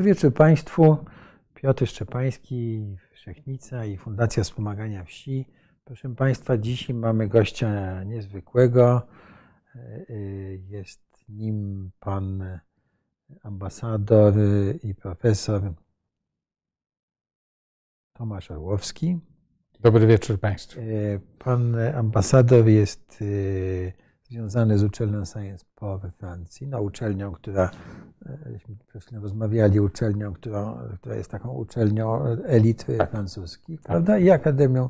Dobry wieczór Państwu. Piotr Szczepański, Wszechnica i Fundacja Wspomagania Wsi. Proszę Państwa, dzisiaj mamy gościa niezwykłego. Jest nim pan ambasador i profesor Tomasz Orłowski. Dobry wieczór Państwu. Pan ambasador jest związany z uczelnią Sciences Po we Francji, no uczelnią, która, żeśmy rozmawiali, uczelnią, która, która jest taką uczelnią elit tak. francuskich, tak. prawda, i Akademią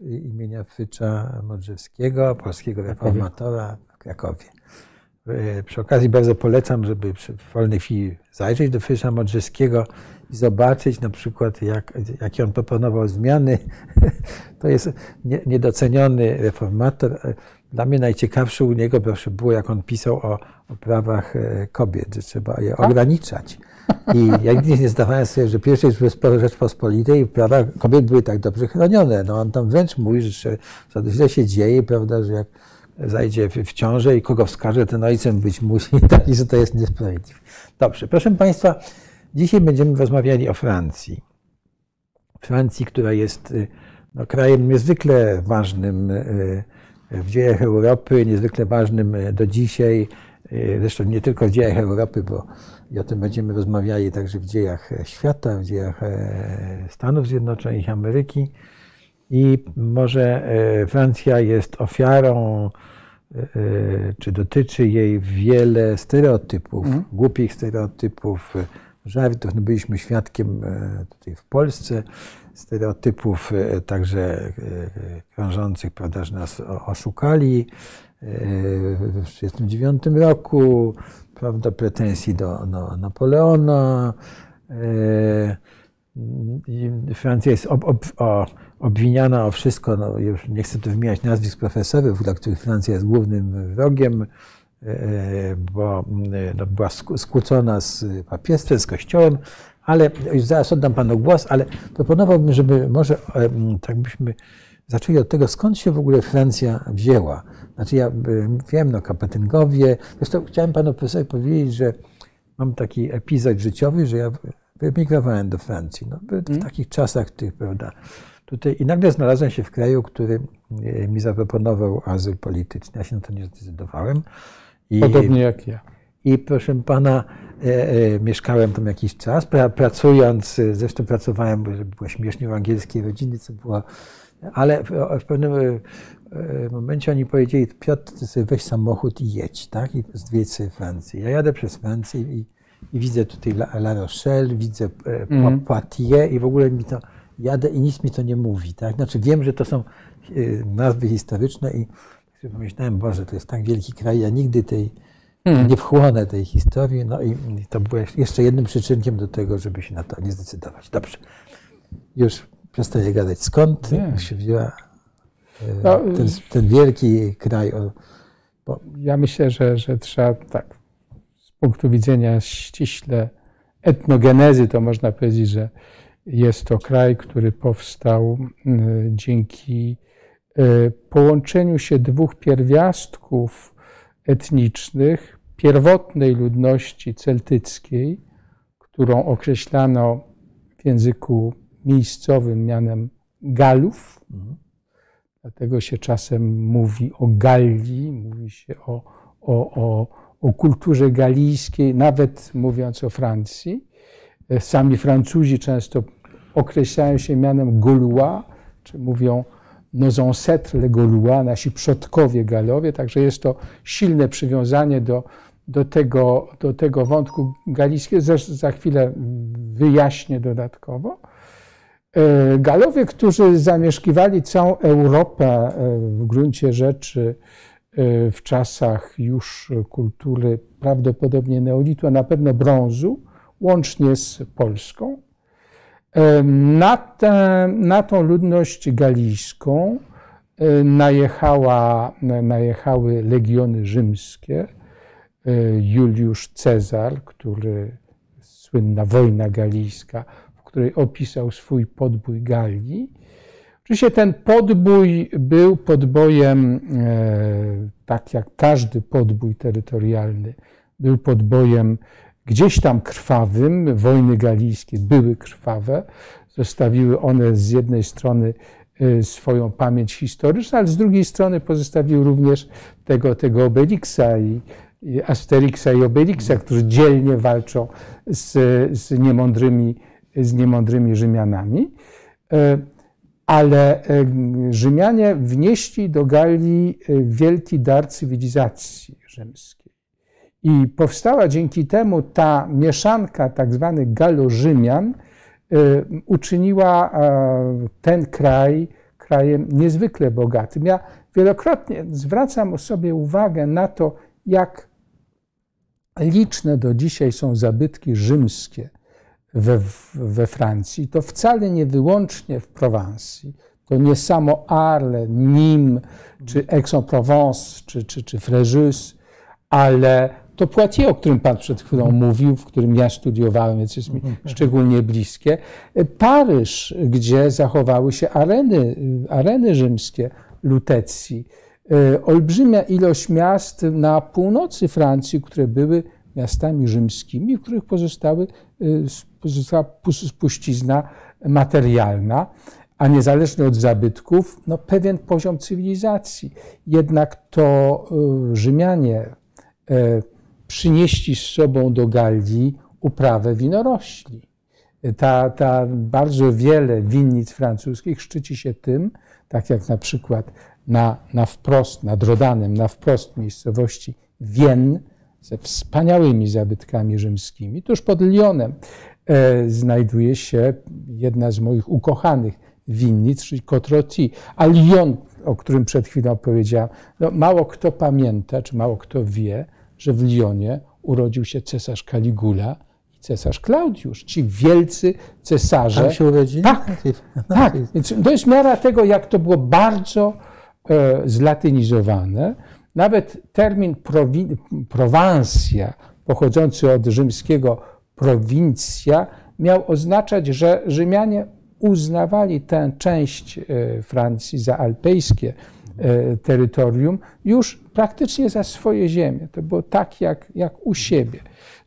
imienia Frycza Modrzewskiego, polskiego reformatora w Krakowie. Przy okazji bardzo polecam, żeby w wolnej chwili zajrzeć do Frycza Modrzewskiego i zobaczyć na przykład, jak, jakie on proponował zmiany. To jest niedoceniony reformator. Dla mnie najciekawsze u niego proszę było, jak on pisał o, o prawach e, kobiet, że trzeba je tak? ograniczać. I ja nigdy nie zdawałem sobie, że pierwszej Rzeczpospolitej prawa kobiet były tak dobrze chronione. No on tam wręcz mówi, że za źle się dzieje, prawda, że jak zajdzie w ciążę i kogo wskaże, ten ojcem być musi, tak, i że to jest niesprawiedliwe. Dobrze, proszę Państwa, dzisiaj będziemy rozmawiali o Francji. Francji, która jest y, no, krajem niezwykle ważnym y, w dziejach Europy, niezwykle ważnym e, do dzisiaj, e, zresztą nie tylko w dziejach Europy, bo i o tym będziemy rozmawiali także w dziejach e, świata, w dziejach Stanów Zjednoczonych, Ameryki. I może Francja jest ofiarą, czy dotyczy jej wiele stereotypów, mm. głupich stereotypów, żartów. No byliśmy świadkiem tutaj w Polsce stereotypów e, także e, krążących, prawda, że nas oszukali e, w 1939 roku, prawda, pretensji do, Napoleona. Francja jest ob, ob, o, obwiniana o wszystko, no już nie chcę tu wymieniać nazwisk profesorów, dla których Francja jest głównym wrogiem, bo no, była skłócona z papiestwem, z kościołem, ale już zaraz oddam panu głos, ale proponowałbym, żeby może tak byśmy zaczęli od tego, skąd się w ogóle Francja wzięła. Znaczy ja wiem, no Kapetyngowie, zresztą chciałem panu profesorowi powiedzieć, że mam taki epizod życiowy, że ja wyemigrowałem do Francji. No, w mm. takich czasach tych, prawda, tutaj i nagle znalazłem się w kraju, który e, mi zaproponował azyl polityczny. Ja się na to nie zdecydowałem. I, Podobnie jak ja. I proszę pana, e, e, mieszkałem tam jakiś czas, pra, pracując, e, zresztą pracowałem, bo było śmiesznie w angielskiej rodzinie, co było, ale w, pewnym momencie oni powiedzieli, Piotr, weź samochód i jedź, tak? I zwiedź sobie Francję. Ja jadę przez Francję i, i widzę tutaj La, La Rochelle, widzę mm. Poitiers i w ogóle mi to, jadę i nic mi to nie mówi, tak? Znaczy wiem, że to są nazwy historyczne i pomyślałem, Boże, to jest tak wielki kraj, ja nigdy tej hmm. nie wchłonę tej historii. No i to było jeszcze jednym przyczynkiem do tego, żeby się na to nie zdecydować. Dobrze. Już przestaję gadać. Skąd nie. się wzięła e, no, ten, ten, wielki kraj? Bo... Ja myślę, że, że trzeba tak, z punktu widzenia ściśle etnogenezy, to można powiedzieć, że jest to kraj, który powstał dzięki e, połączeniu się dwóch pierwiastków etnicznych pierwotnej ludności celtyckiej, którą określano w języku miejscowym mianem Galów. Mhm. Dlatego się czasem mówi o Galii, mówi się o, o, o, o kulturze galijskiej, nawet mówiąc o Francji. Sami Francuzi często określają się mianem Gaulois, czy mówią nos ancêtres Gaulois, nasi przodkowie Galowie, także jest to silne przywiązanie do, do, tego, do tego wątku galijskiego. Za, za chwilę wyjaśnię dodatkowo. E, Galowie, którzy zamieszkiwali całą Europę e, w gruncie rzeczy e, w czasach już kultury prawdopodobnie neolitu, a na pewno brązu, łącznie z Polską, na, tę, na tą ludność galijską najechała, najechały legiony rzymskie. Juliusz Cezar, który słynna wojna galijska, w której opisał swój podbój Galii. Oczywiście ten podbój był podbojem, tak jak każdy podbój terytorialny, był podbojem gdzieś tam krwawym. Wojny galijskie były krwawe. Zostawiły one z jednej strony y, swoją pamięć historyczną, ale z drugiej strony pozostawiły również tego, tego Obelixa i, i Asterixa i Obelixa, którzy dzielnie walczą z, z, niemądrymi, z niemądrymi Rzymianami. E, ale e, Rzymianie wnieśli do Galii e, wielki dar cywilizacji rzymskiej. I powstała dzięki temu ta mieszanka tak zwanych Galo-Rzymian, uczyniła ten kraj krajem niezwykle bogatym. Ja wielokrotnie zwracam sobie uwagę na to, jak liczne do dzisiaj są zabytki rzymskie we, we Francji. To wcale nie wyłącznie w Prowansji. To nie samo Arles, Nîmes, czy Aix-en-Provence, czy, czy, czy Fréjus, ale to Poitiers, o którym Pan przed chwilą mówił, w którym ja studiowałem, więc jest mi mhm. szczególnie bliskie. Paryż, gdzie zachowały się areny, areny rzymskie lutecji. E, olbrzymia ilość miast na północy Francji, które były miastami rzymskimi, w których pozostały, e, pozostała spuścizna materialna, a niezależnie od zabytków, no, pewien poziom cywilizacji. Jednak to e, Rzymianie przynieśli z sobą do Galii uprawę winorośli. Ta, ta bardzo wiele winnic francuskich szczyci się tym, tak jak na przykład na, na wprost, nad Rodanem, na wprost miejscowości Wien, ze wspaniałymi zabytkami rzymskimi. Tuż pod Lyonem e, znajduje się jedna z moich ukochanych winnic, czyli Cotroti. A Lyon, o którym przed chwilą powiedziałem, no, mało kto pamięta, czy mało kto wie, że w Lyonie urodził się cesarz Caligula i cesarz Klaudiusz. Ci wielcy cesarze. Tam się urodzili? Tak, tak. Więc to jest miara tego, jak to było bardzo E, zlatynizowane. Nawet termin prowansja, pochodzący od rzymskiego prowincja, miał oznaczać, że Rzymianie uznawali tę część e, Francji za alpejskie e, terytorium już praktycznie za swoje ziemię. To było tak jak, jak u siebie.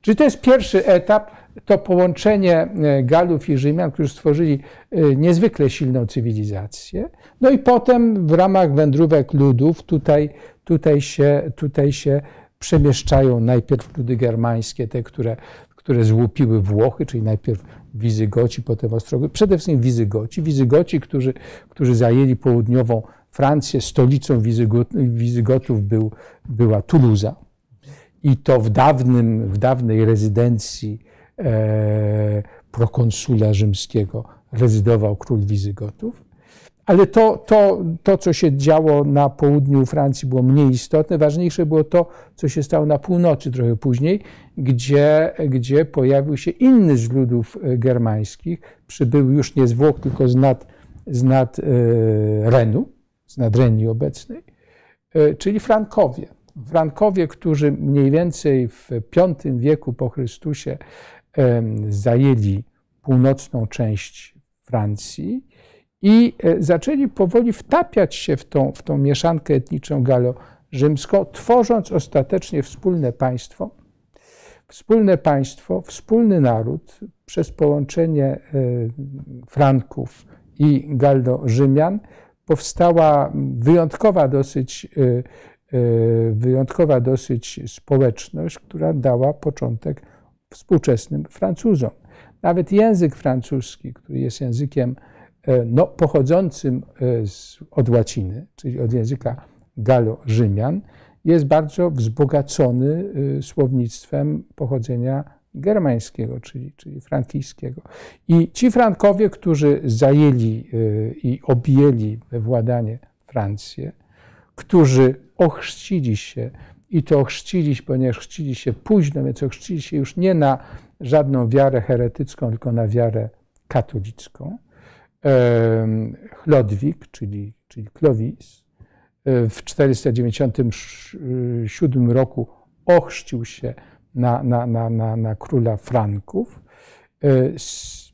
Czyli to jest pierwszy etap to połączenie e, Galów i Rzymian, którzy stworzyli e, niezwykle silną cywilizację. No i potem w ramach wędrówek ludów tutaj, tutaj, się, tutaj się przemieszczają najpierw ludy germańskie, te, które, które złupiły Włochy, czyli najpierw Wizygoci, potem Ostrogoci, przede wszystkim Wizygoci. Wizygoci, którzy, którzy zajęli południową Francję, stolicą Wizygotów był, była Toulouse. I to w, dawnym, w dawnej rezydencji E, prokonsula rzymskiego rezydował król Wizygotów. Ale to, to, to, co się działo na południu Francji, było mniej istotne. Ważniejsze było to, co się stało na północy trochę później, gdzie, gdzie pojawił się inny z ludów e, germańskich. Przybył już nie z Włoch, tylko z nad, z nad e, Renu, z nad Renii obecnej, czyli Frankowie. Frankowie, którzy mniej więcej w V wieku po Chrystusie zajęli północną część Francji i e, zaczęli powoli wtapiać się w tą, w tą mieszankę etniczną galo-rzymską, tworząc ostatecznie wspólne państwo. Wspólne państwo, wspólny naród przez połączenie e, Franków i Galdo-Rzymian powstała wyjątkowa dosyć, e, wyjątkowa dosyć społeczność, która dała początek współczesnym Francuzom. Nawet język francuski, który jest językiem e, no, pochodzącym z, od łaciny, czyli od języka galo-rzymian, jest bardzo wzbogacony słownictwem pochodzenia germańskiego, czyli, czyli frankijskiego. I ci Frankowie, którzy zajęli i objęli władanie Francję, którzy ochrzcili się i to chrzcili, ponieważ chrzcili się późno, więc ochrzcili się już nie na żadną wiarę heretycką, tylko na wiarę katolicką. Chlodwik, czyli, czyli Clovis, e, w 497 roku ochrzcił się na, na, na, na, na króla Franków. E,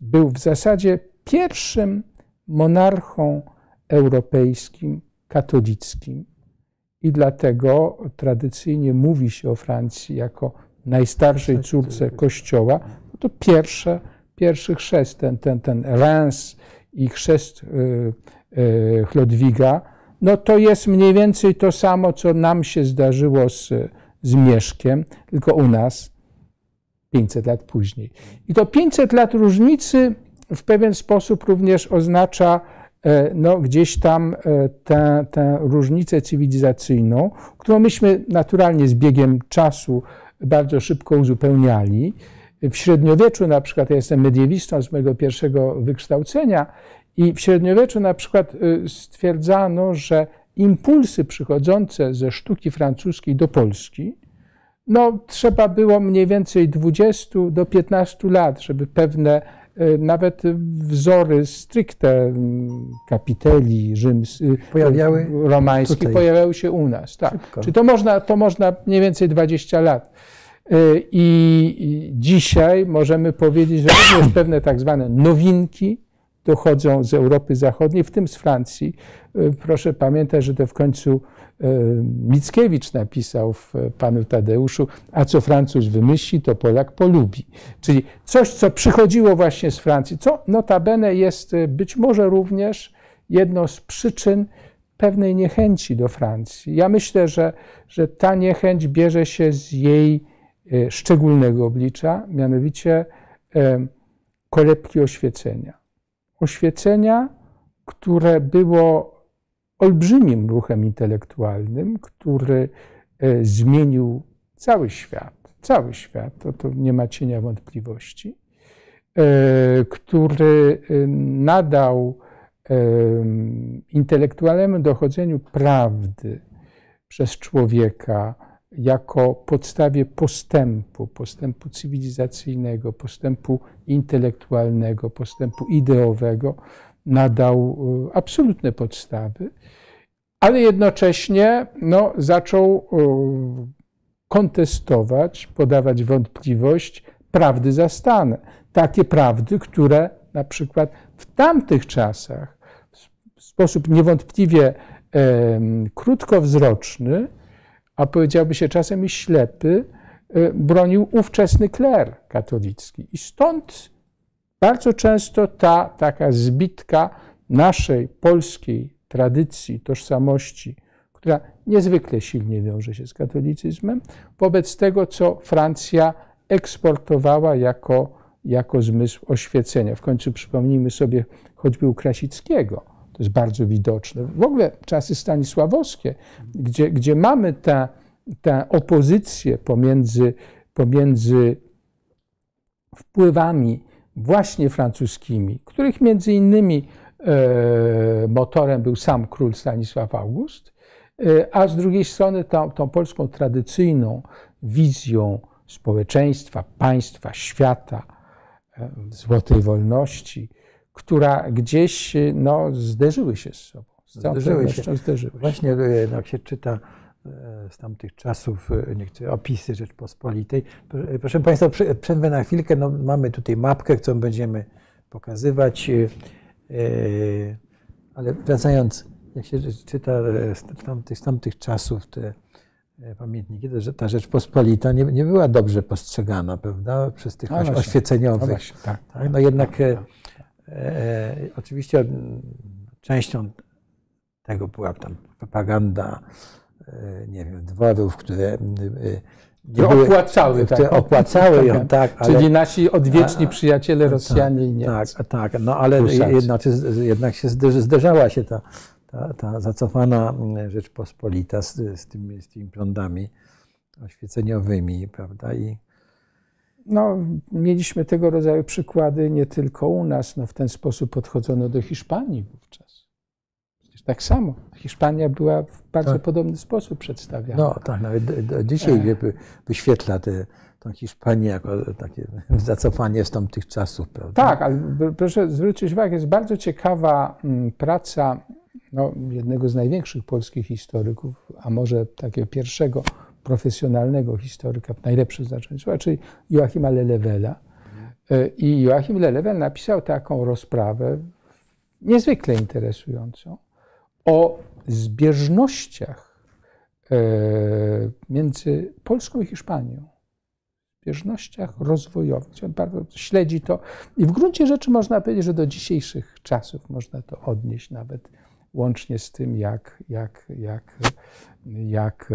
był w zasadzie pierwszym monarchą europejskim katolickim, i dlatego tradycyjnie mówi się o Francji jako najstarszej córce Kościoła, no to pierwsze, pierwszy chrzest, ten, ten, ten Reims i chrzest Chlodwiga, no to jest mniej więcej to samo, co nam się zdarzyło z, z Mieszkiem, tylko u nas 500 lat później. I to 500 lat różnicy w pewien sposób również oznacza e, no, gdzieś tam e, tę, tę różnicę cywilizacyjną, którą myśmy naturalnie z biegiem czasu bardzo szybko uzupełniali. W średniowieczu na przykład, ja jestem mediewistą z mojego pierwszego wykształcenia i w średniowieczu na przykład y, stwierdzano, że impulsy przychodzące ze sztuki francuskiej do Polski, no trzeba było mniej więcej 20 do 15 lat, żeby pewne y, nawet wzory stricte mm, kapiteli rzyms, y, pojawiały romańskie tutaj. pojawiały się u nas. Tak. Czy to można, to można mniej więcej 20 lat. I dzisiaj możemy powiedzieć, że również pewne tak zwane nowinki dochodzą z Europy Zachodniej, w tym z Francji. E, proszę pamiętać, że to w końcu e, Mickiewicz napisał w Panu Tadeuszu, a co Francuz wymyśli, to Polak polubi. Czyli coś, co przychodziło właśnie z Francji, co notabene jest być może również jedną z przyczyn pewnej niechęci do Francji. Ja myślę, że, że ta niechęć bierze się z jej szczególnego oblicza, mianowicie kolebki oświecenia oświecenia, które było olbrzymim ruchem intelektualnym, który e, zmienił cały świat. Cały świat, to, to nie ma cienia wątpliwości, e, który e, nadał intelektualnemu dochodzeniu prawdy przez człowieka, jako podstawie postępu, postępu cywilizacyjnego, postępu intelektualnego, postępu ideowego, nadał e, absolutne podstawy, ale jednocześnie no, zaczął e, kontestować, podawać wątpliwość prawdy zastane. Takie prawdy, które na przykład w tamtych czasach w sposób niewątpliwie krótkowzroczny a powiedziałby się czasem i ślepy, y, bronił ówczesny kler katolicki. I stąd bardzo często ta taka zbitka naszej polskiej tradycji, tożsamości, która niezwykle silnie wiąże się z katolicyzmem, wobec tego, co Francja eksportowała jako, jako zmysł oświecenia. W końcu przypomnijmy sobie choćby u Krasickiego, to jest bardzo widoczne. W ogóle czasy stanisławowskie, gdzie, gdzie mamy tę opozycję pomiędzy, pomiędzy wpływami właśnie francuskimi, których między innymi e, motorem był sam król Stanisław August, e, a z drugiej strony tą, tą polską tradycyjną wizją społeczeństwa, państwa, świata, e, złotej wolności, która gdzieś no, zderzyły się z sobą. Z zderzyły się. zderzyły się. Właśnie e, jak się czyta e, z tamtych czasów niektóre opisy Rzeczpospolitej. Proszę Państwa, przerwę na chwilkę. No, mamy tutaj mapkę, którą będziemy pokazywać. Ale wracając, jak się czyta z tamtych, z tamtych czasów te pamiętniki, to że ta Rzeczpospolita nie, nie była dobrze postrzegana, prawda, przez tych no oświeceniowych. No, właśnie, tak, tak, no jednak tak. E, oczywiście częścią tego była tam propaganda, e, nie wiem, dworów, które e, nie były, opłacały, które tak, opłacały ją, tak. Ale, Czyli nasi odwieczni przyjaciele Rosjanie i Niemcy. Tak, tak, no ale jednak, jednak się zderzała się ta, ta, ta zacofana Rzeczpospolita z, z, tymi, z tymi prądami oświeceniowymi, prawda, i no, mieliśmy tego rodzaju przykłady nie tylko u nas. No, w ten sposób podchodzono do Hiszpanii wówczas. Przecież tak samo. Hiszpania była w bardzo tak. podobny sposób przedstawiana. No tak, nawet do, do dzisiaj e... wyświetla tę Hiszpanię jako takie zacofanie z tamtych czasów. Prawda? Tak, ale proszę zwrócić uwagę, jest bardzo ciekawa praca no, jednego z największych polskich historyków, a może takiego pierwszego profesjonalnego historyka znaczeniu słowa, czyli Joachima Lelewela. E, I Joachim Lelewel napisał taką rozprawę niezwykle interesującą o zbieżnościach e, między Polską i Hiszpanią. zbieżnościach rozwojowych. On bardzo śledzi to i w gruncie rzeczy można powiedzieć, że do dzisiejszych czasów można to odnieść nawet łącznie z tym, jak, jak, jak, jak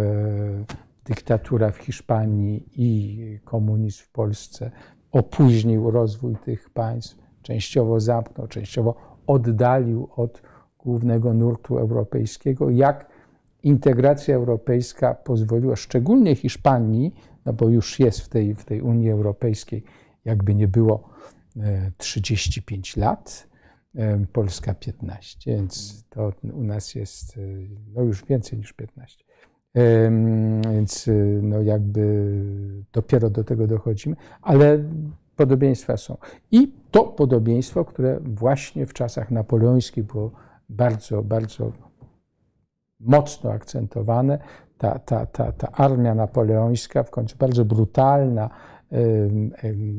dyktatura w Hiszpanii i komunizm w Polsce opóźnił rozwój tych państw, częściowo zamknął, częściowo oddalił od głównego nurtu europejskiego, jak integracja europejska pozwoliła, szczególnie Hiszpanii, no bo już jest w tej, w tej Unii Europejskiej, jakby nie było 35 e, lat, e, Polska 15, więc to u nas jest e, no już więcej niż 15. Więc no jakby dopiero do tego dochodzimy, ale podobieństwa są. I to podobieństwo, które właśnie w czasach napoleońskich było bardzo, bardzo mocno akcentowane, ta, ta, ta, ta armia napoleońska, w końcu bardzo brutalna,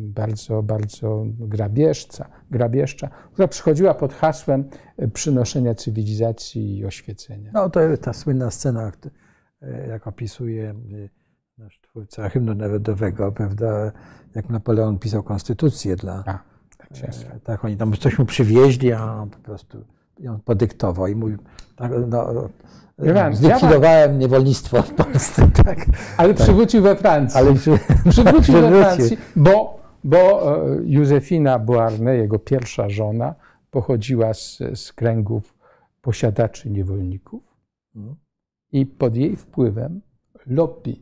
bardzo, bardzo grabieżca, grabieżcza, która przychodziła pod hasłem przynoszenia cywilizacji i oświecenia. No to ta słynna scena, jak opisuje e, nasz twórca hymnu narodowego, prawda, jak Napoleon pisał konstytucję dla... A, tak, e, tak, oni tam coś mu przywieźli, a on po prostu ją podyktował i mówił, tak, no, zlikwidowałem ja niewolnictwo w Polsce. Tak, ale tak. przywrócił we Francji. Ale przy, przywrócił we Francji, bo, bo Józefina Beauharnais, jego pierwsza żona, pochodziła z, z kręgów posiadaczy niewolników. I pod jej wpływem lobby,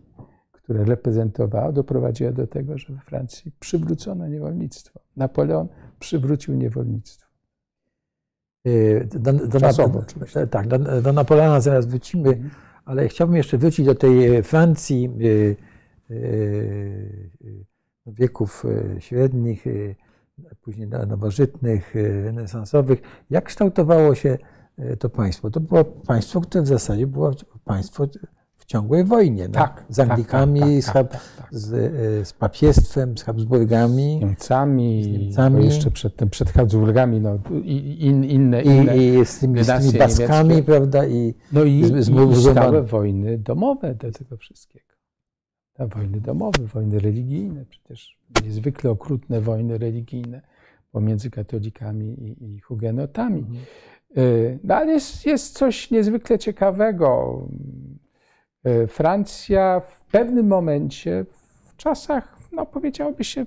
które reprezentowała, doprowadziła do tego, że we Francji przywrócono niewolnictwo. Napoleon przywrócił niewolnictwo. Y, do, do, Czasowo, do, tak, do, do, Napoleona zaraz wrócimy, mhm. ale chciałbym jeszcze wrócić do tej Francji y, y, wieków średnich, później nowożytnych, renesansowych. Jak kształtowało się E, to państwo. To było państwo, które w zasadzie było państwo w ciągłej wojnie. Tak, no? Z Anglikami, tak, tak, tak, tak, z, e, z papiestwem, z Habsburgami. Niemcami, z Niemcami. jeszcze przed tym, przed Habsburgami, no, i, in, inne, inne I, I z tymi, z tymi Baskami, niemieckie. prawda? I, no i, z, z, i stałe wojny domowe do tego wszystkiego. Te wojny domowe, wojny religijne, przecież niezwykle okrutne wojny religijne pomiędzy katolikami i, i hugenotami. Y, no ale jest, jest coś niezwykle ciekawego. Y, Francja w pewnym momencie, w czasach, no powiedziałoby się,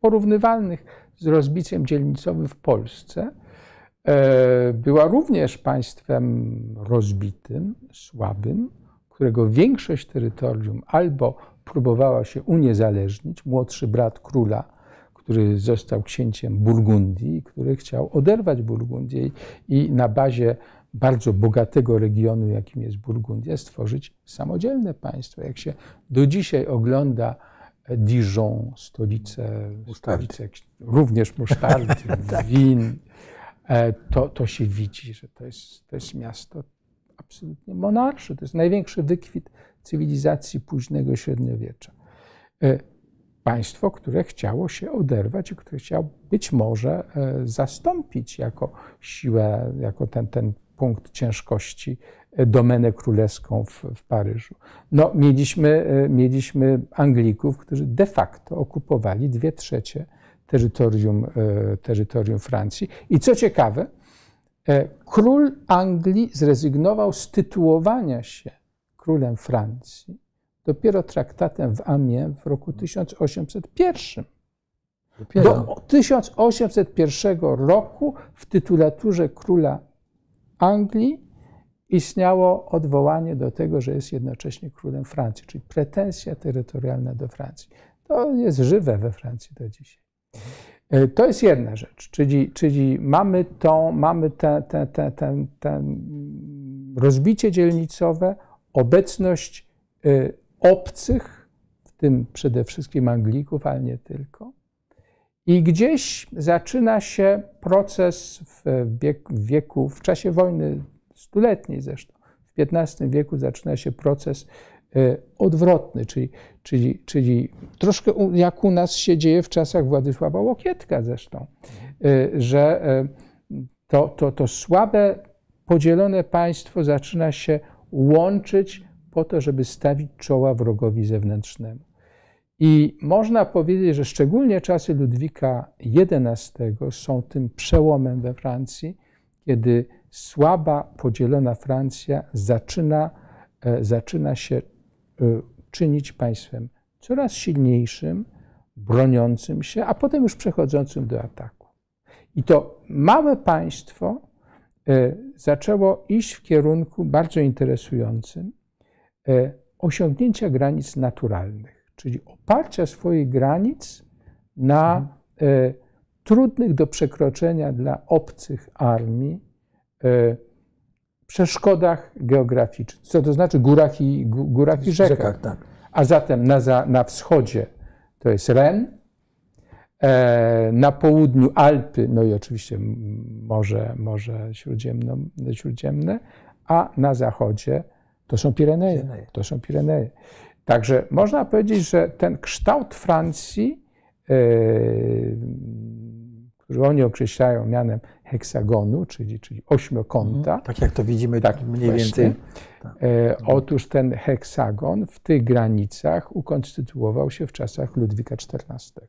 porównywalnych z rozbiciem dzielnicowym w Polsce, y, była również państwem rozbitym, słabym, którego większość terytorium albo próbowała się uniezależnić, młodszy brat króla który został księciem Burgundii, który chciał oderwać Burgundię i na bazie bardzo bogatego regionu, jakim jest Burgundia, stworzyć samodzielne państwo. Jak się do dzisiaj ogląda Dijon, stolicę, stolicę również musztardy, tak. win, e, to, to się widzi, że to jest, to jest miasto absolutnie monarsze. To jest największy wykwit cywilizacji późnego średniowiecza. Państwo, które chciało się oderwać i które chciało być może e, zastąpić jako siłę, jako ten, ten punkt ciężkości e, domenę królewską w, w Paryżu. No, mieliśmy, e, mieliśmy Anglików, którzy de facto okupowali dwie trzecie terytorium, terytorium Francji. I co ciekawe, król Anglii zrezygnował z tytułowania się królem Francji dopiero traktatem w Amiens w roku 1801. Dopiero. Do 1801 roku w tytulaturze króla Anglii istniało odwołanie do tego, że jest jednocześnie królem Francji, czyli pretensja terytorialna do Francji. To jest żywe we Francji do dzisiaj. E, to jest jedna rzecz, czyli, czyli mamy, tą, mamy te, te, te, te, rozbicie dzielnicowe, obecność e, obcych, w tym przede wszystkim Anglików, ale nie tylko. I gdzieś zaczyna się proces w wieku, w, czasie wojny stuletniej zresztą, w XV wieku zaczyna się proces e, odwrotny, czyli, czyli, czyli troszkę jak u nas się dzieje w czasach Władysława Łokietka zresztą, e, że e, to, to, to słabe, podzielone państwo zaczyna się łączyć po to, żeby stawić czoła wrogowi zewnętrznemu. I można powiedzieć, że szczególnie czasy Ludwika XI są tym przełomem we Francji, kiedy słaba, podzielona Francja zaczyna, e, zaczyna się e, czynić państwem coraz silniejszym, broniącym się, a potem już przechodzącym do ataku. I to małe państwo e, zaczęło iść w kierunku bardzo interesującym osiągnięcia granic naturalnych, czyli oparcia swoich granic na mhm. trudnych do przekroczenia dla obcych armii E, przeszkodach geograficznych, co to znaczy górach i, górach i rzekach. rzekach tak. A zatem na, na wschodzie to jest Ren, e, na południu Alpy, no i oczywiście Morze, morze Śródziemno, Śródziemne, a na zachodzie to są Pireneje. To są Pireneje. Także można powiedzieć, że ten kształt Francji, e, który oni określają mianem heksagonu, czyli, czyli ośmiokąta. Mhm. Tak jak to widzimy tak, mniej właśnie. więcej. Tak. E, otóż ten heksagon w tych granicach ukonstytuował się w czasach Ludwika XIV.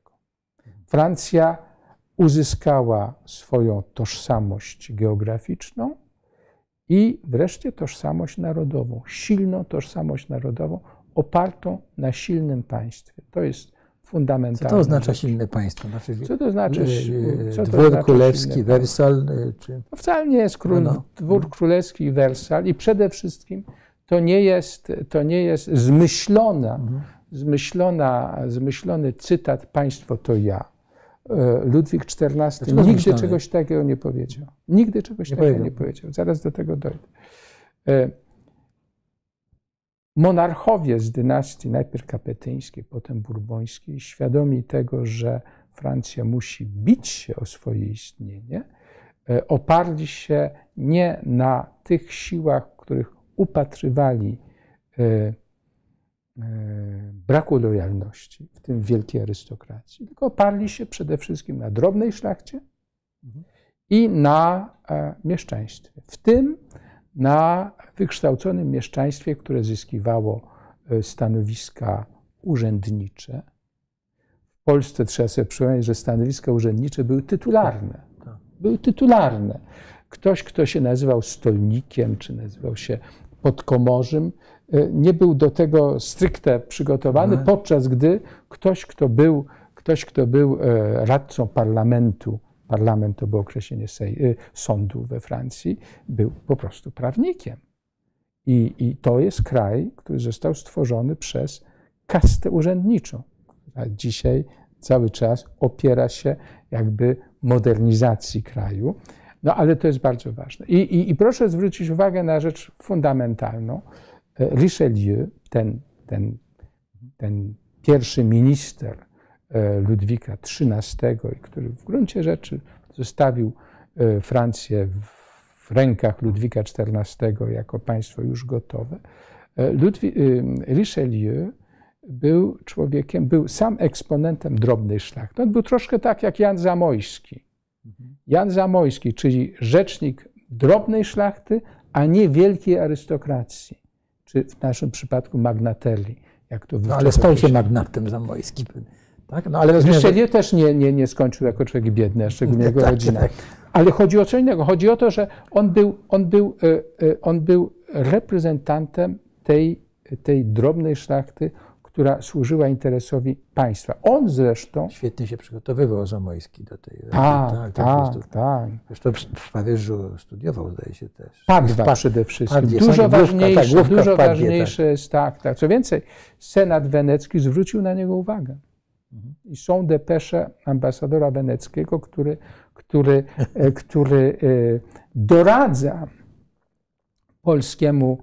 Francja uzyskała swoją tożsamość geograficzną i wreszcie tożsamość narodową, silną tożsamość narodową opartą na silnym państwie. To jest fundamentalne. Co to oznacza silne państwo? Znaczy, co to znaczy? Co dwór znaczy królewski, Wersal? Czy... No wcale nie jest król, no, no. dwór królewski i Wersal i przede wszystkim to nie jest, to nie jest zmyślona, mhm. zmyślona, zmyślony cytat państwo to ja. E, Ludwik XIV Dlaczego nigdy zmyślony? czegoś takiego nie powiedział. Nigdy czegoś nie takiego powiedział. nie powiedział. Zaraz do tego dojdę. E, monarchowie z dynastii najpierw kapetyńskiej, potem burbońskiej, świadomi tego, że Francja musi bić się o swoje istnienie, e, oparli się nie na tych siłach, których upatrywali braku lojalności, w tym wielkiej arystokracji, tylko oparli się przede wszystkim na drobnej szlachcie i na mieszczaństwie. W tym na wykształconym mieszczaństwie, które zyskiwało e, stanowiska urzędnicze. W Polsce trzeba sobie przypomnieć, że stanowiska urzędnicze były tytularne. Tak. Były tytularne. Ktoś, kto się nazywał stolnikiem, czy nazywał się podkomorzym, e, nie był do tego stricte przygotowany, mhm. podczas gdy ktoś, kto był, ktoś, kto był e, radcą parlamentu parlament to było określenie y, sądu we Francji, był po prostu prawnikiem. I, I to jest kraj, który został stworzony przez kastę urzędniczą, która dzisiaj cały czas opiera się jakby modernizacji kraju. No ale to jest bardzo ważne. I, i, i proszę zwrócić uwagę na rzecz fundamentalną. Richelieu, ten, ten, ten pierwszy minister E, Ludwika XIII, który w gruncie rzeczy zostawił e, Francję w rękach Ludwika XIV jako państwo już gotowe. E, Ludwik, Richelieu był człowiekiem, był sam eksponentem drobnej szlachty. On był troszkę tak jak Jan Zamojski. Jan Zamojski, czyli rzecznik drobnej szlachty, a nie wielkiej arystokracji, czy w naszym przypadku magnatelli. Jak to no, ale stał się magnatem Zamojski. Tak? No, ale Richelieu też nie, nie, nie skończył jako człowiek biedny, a szczególnie jego tak, rodzina. Tak. Ale chodzi o co innego. Chodzi o to, że on był, on był, e, e, on był reprezentantem tej, tej drobnej szlachty, która służyła interesowi państwa. On zresztą... Świetnie się przygotowywał Zamojski do tej... Tak, tak, tak. tak, tak. Zresztą w Paryżu studiował, zdaje się też. Padwa przede wszystkim. Padwie, dużo ważniejsze, tak, dużo ważniejsze tak. jest, tak, tak. Co więcej, Senat Wenecki zwrócił na niego uwagę. I są depesze ambasadora weneckiego, który, który, e, który e, doradza polskiemu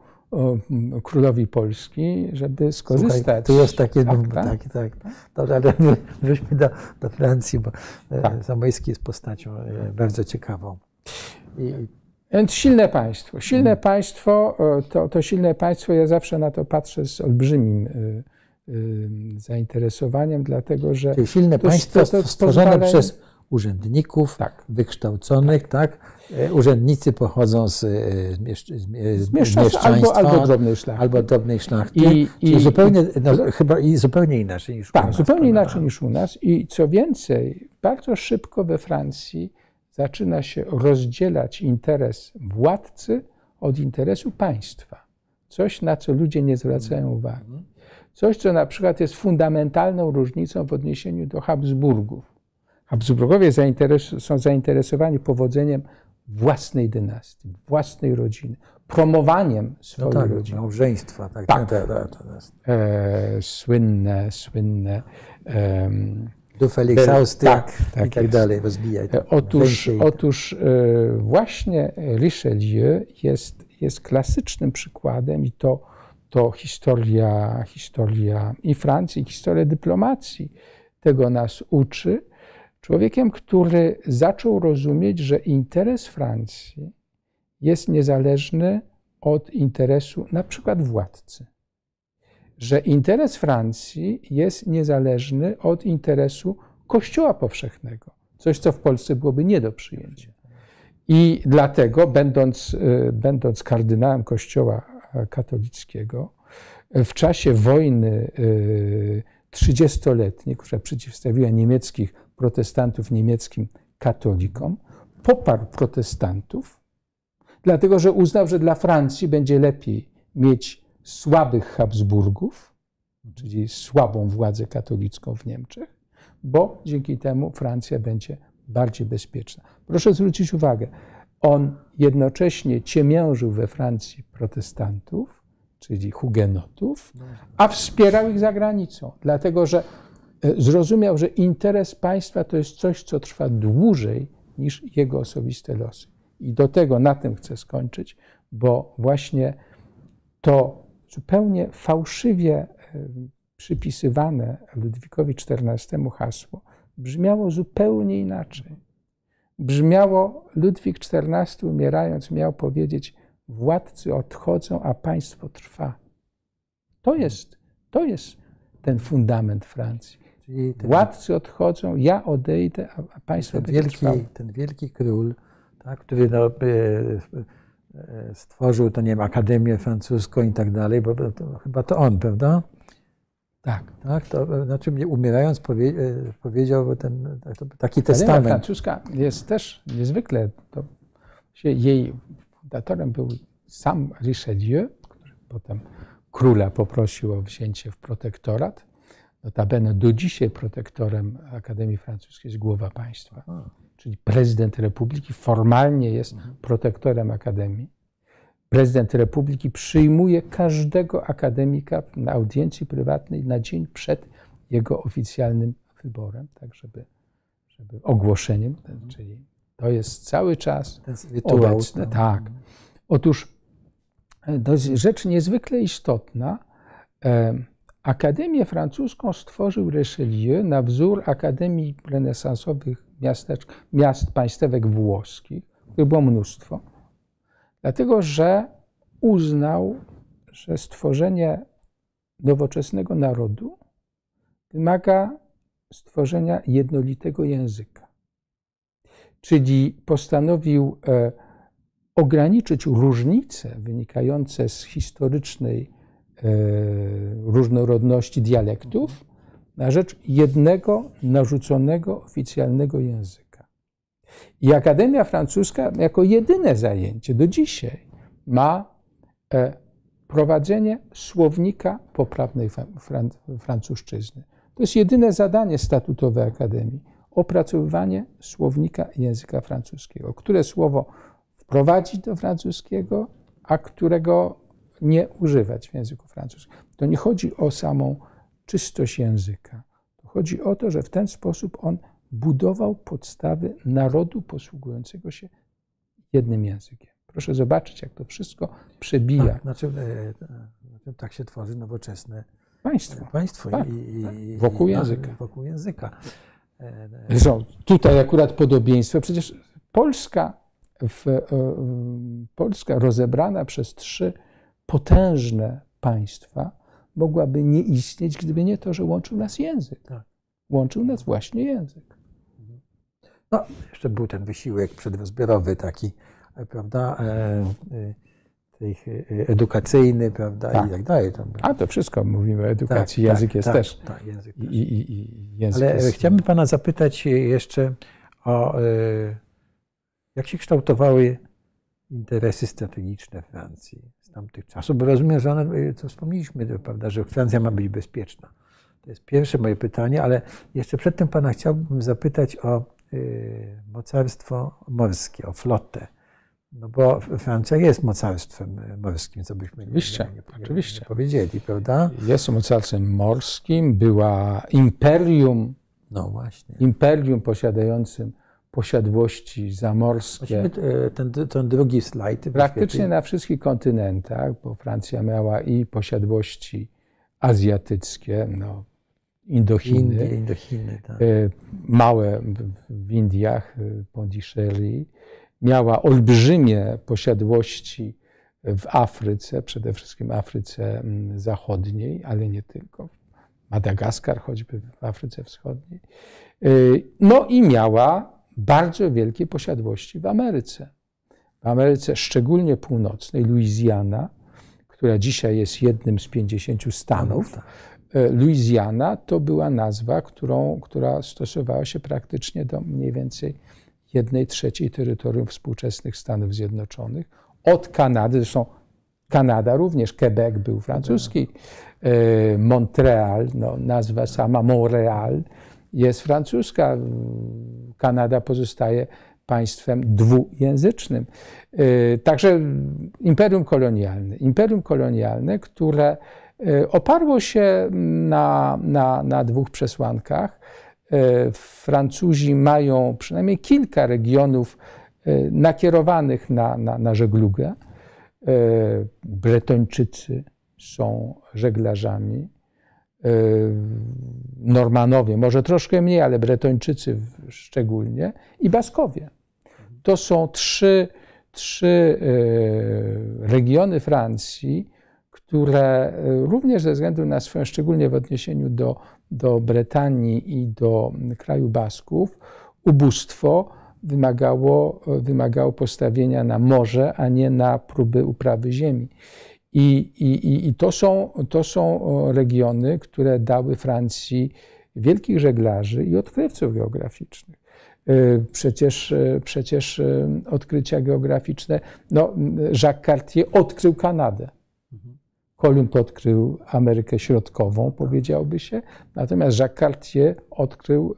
królowi Polski, żeby skorzystać. Słuchaj, tu jest takie, tak, no, tak, tak. Dobrze, ale wróćmy do, do Francji, bo e, tak. Zamojski jest postacią bardzo ciekawą. I... Więc silne państwo. Silne hmm. państwo, to, to silne państwo, ja zawsze na to patrzę z olbrzymim zainteresowaniem, dlatego że. Czyli silne to, państwo to, to stworzone pozwala... przez urzędników Tak. wykształconych, tak? E, Urzędnicy pochodzą z, e, z, z, mie- z Mieszczaństwa albo, albo drobnej szlachty. albo drobnej szlachty. I- i- zupełnie, no, chyba i zupełnie inaczej niż u Tak, nas, zupełnie inaczej niż u nas. I co więcej, bardzo szybko we Francji zaczyna się rozdzielać interes władcy od interesu państwa. Coś, na co ludzie nie zwracają uwagi. Coś, co na przykład jest fundamentalną różnicą w odniesieniu do Habsburgów. Habsburgowie zainteres- są zainteresowani powodzeniem własnej dynastii, własnej rodziny, promowaniem No swojej tak, rodziny. małżeństwa. Tak, Tak. tak. tak, tak. E, słynne, słynne. em, Du Felix Austria tak, tak i tak jest. dalej, rozbijaj. E, Otóż, otóż e, właśnie Richelieu jest, jest klasycznym przykładem i to, to historia, historia i Francji, historia dyplomacji tego nas uczy. Człowiekiem, który zaczął rozumieć, że interes Francji jest niezależny od interesu na przykład władcy. Że interes Francji jest niezależny od interesu Kościoła powszechnego. Coś, co w Polsce byłoby nie do przyjęcia. I dlatego, będąc, y, będąc kardynałem Kościoła e, katolickiego, e, w czasie wojny 30-letniej, która przeciwstawiła niemieckich protestantów niemieckim katolikom, poparł protestantów, dlatego że uznał, że dla Francji będzie lepiej mieć słabych Habsburgów, czyli słabą władzę katolicką w Niemczech, bo dzięki temu Francja będzie bardziej bezpieczna. Proszę zwrócić uwagę, on jednocześnie ciemiężył we Francji protestantów, czyli hugenotów, a wspierał ich za granicą, dlatego że zrozumiał, że interes państwa to jest coś, co trwa dłużej niż jego osobiste losy. I do tego na tym chcę skończyć, bo właśnie to zupełnie fałszywie e, przypisywane Ludwikowi XIV hasło brzmiało zupełnie inaczej. Brzmiało, Ludwik XIV umierając miał powiedzieć, władcy odchodzą, a państwo trwa. To jest, to jest ten fundament Francji. Czyli ten, Władcy odchodzą, ja odejdę, a- państwo ten, będzie wielki, trwało. ten wielki król, tak, który no, e, e, stworzył, to nie wiem, Akademię Francuską i tak dalej, bo to, chyba to on, prawda? Tak. Tak, to znaczy mnie umierając powie, e, powiedział ten, tak, taki Akademia testament. francuska jest też niezwykle, to jej fundatorem był sam Richelieu, który potem króla poprosił o wzięcie w protektorat. Notabene do dzisiaj protektorem Akademii Francuskiej jest głowa państwa, A. czyli prezydent republiki formalnie jest protektorem Akademii. Prezydent republiki przyjmuje każdego akademika na audiencji prywatnej na dzień przed jego oficjalnym wyborem, tak żeby, żeby ogłoszeniem, czyli to jest cały czas rytuał. obecne. Tak. Otóż e, to jest rzecz niezwykle istotna. Akademię francuską stworzył Richelieu na wzór akademii renesansowych miasteczk, miast państewek włoskich, których było mnóstwo, dlatego że uznał, że stworzenie nowoczesnego narodu wymaga stworzenia jednolitego języka. Czyli postanowił e, ograniczyć różnice wynikające z historycznej różnorodności dialektów na rzecz jednego narzuconego oficjalnego języka. I Akademia Francuska jako jedyne zajęcie do dzisiaj ma e, prowadzenie słownika poprawnej francuszczyzny. To jest jedyne zadanie statutowe Akademii opracowywanie słownika języka francuskiego. Które słowo wprowadzić do francuskiego, a którego nie używać w języku francuskim. To nie chodzi o samą czystość języka. To chodzi o to, że w ten sposób on budował podstawy narodu posługującego się jednym językiem. Proszę zobaczyć, jak to wszystko przebija Tak, znaczy, e, tak się tworzy nowoczesne państwo. państwo. Tak, i, i, tak. i, Wokół i- języka. Wokół języka. E, e, Zresztą tutaj akurat podobieństwo. Przecież Polska, w, e, Polska rozebrana przez trzy potężne państwa mogłaby nie istnieć, gdyby nie to, że łączył nas język. Tak. Łączył nas właśnie język. No, jeszcze był ten wysiłek przedrozbiorowy taki, prawda, edukacyjny, prawda, tak. i tak dalej. A to wszystko mówimy o edukacji, tak, język tak, jest tak, też. Tak, język I, i, i język Ale jest... chciałbym pana zapytać jeszcze o, jak się kształtowały interesy strategiczne Francji z tamtych czasów, bo rozumiem, że one, co wspomnieliśmy, prawda, że Francja ma być bezpieczna. To jest pierwsze moje pytanie, ale jeszcze przedtem pana chciałbym zapytać o y, mocarstwo morskie, o flotę. No bo Francja jest mocarstwem morskim, co byśmy oczywiście, nie, nie, oczywiście. nie powiedzieli, prawda? Jest mocarstwem morskim, była imperium, no właśnie. imperium posiadającym posiadłości zamorskie. E, ten, ten drugi slajd. Praktycznie na wszystkich kontynentach, bo Francja miała i posiadłości azjatyckie, no, Indochiny, Indie, Indochiny tak. E, małe w Indiach, e, Pondicherry, miała olbrzymie posiadłości w Afryce, przede wszystkim Afryce Zachodniej, ale nie tylko. Madagaskar choćby w Afryce Wschodniej. No i miała bardzo wielkie posiadłości w Ameryce. W Ameryce, szczególnie północnej, Louisiana, która dzisiaj jest jednym z 50 stanów. Tak. E, Louisiana to była nazwa, którą, która stosowała się praktycznie do mniej więcej jednej trzeciej terytorium współczesnych Stanów Zjednoczonych. Od Kanady, zresztą Kanada również, Quebec był francuski, e, Montreal, no, nazwa sama Montreal jest francuska. Kanada pozostaje państwem dwujęzycznym. Y, także imperium kolonialne. Imperium kolonialne, które y, oparło się na, na, na dwóch przesłankach. Y, Francuzi mają przynajmniej kilka regionów nakierowanych na, na, na żeglugę. Bretończycy są żeglarzami Normanowie, może troszkę mniej, ale Bretończycy szczególnie, i Baskowie. To są trzy, trzy y, regiony Francji, które y, również ze względu na swoją, szczególnie w odniesieniu do, do Brytanii i do kraju Basków, ubóstwo wymagało, wymagało postawienia na morze, a nie na próby uprawy ziemi. I, i, i to, są, to są regiony, które dały Francji wielkich żeglarzy i odkrywców geograficznych. E, przecież, e, przecież e, odkrycia geograficzne, no, Jacques Cartier odkrył Kanadę. Kolumb odkrył Amerykę Środkową, powiedziałby się, natomiast Jacques Cartier odkrył,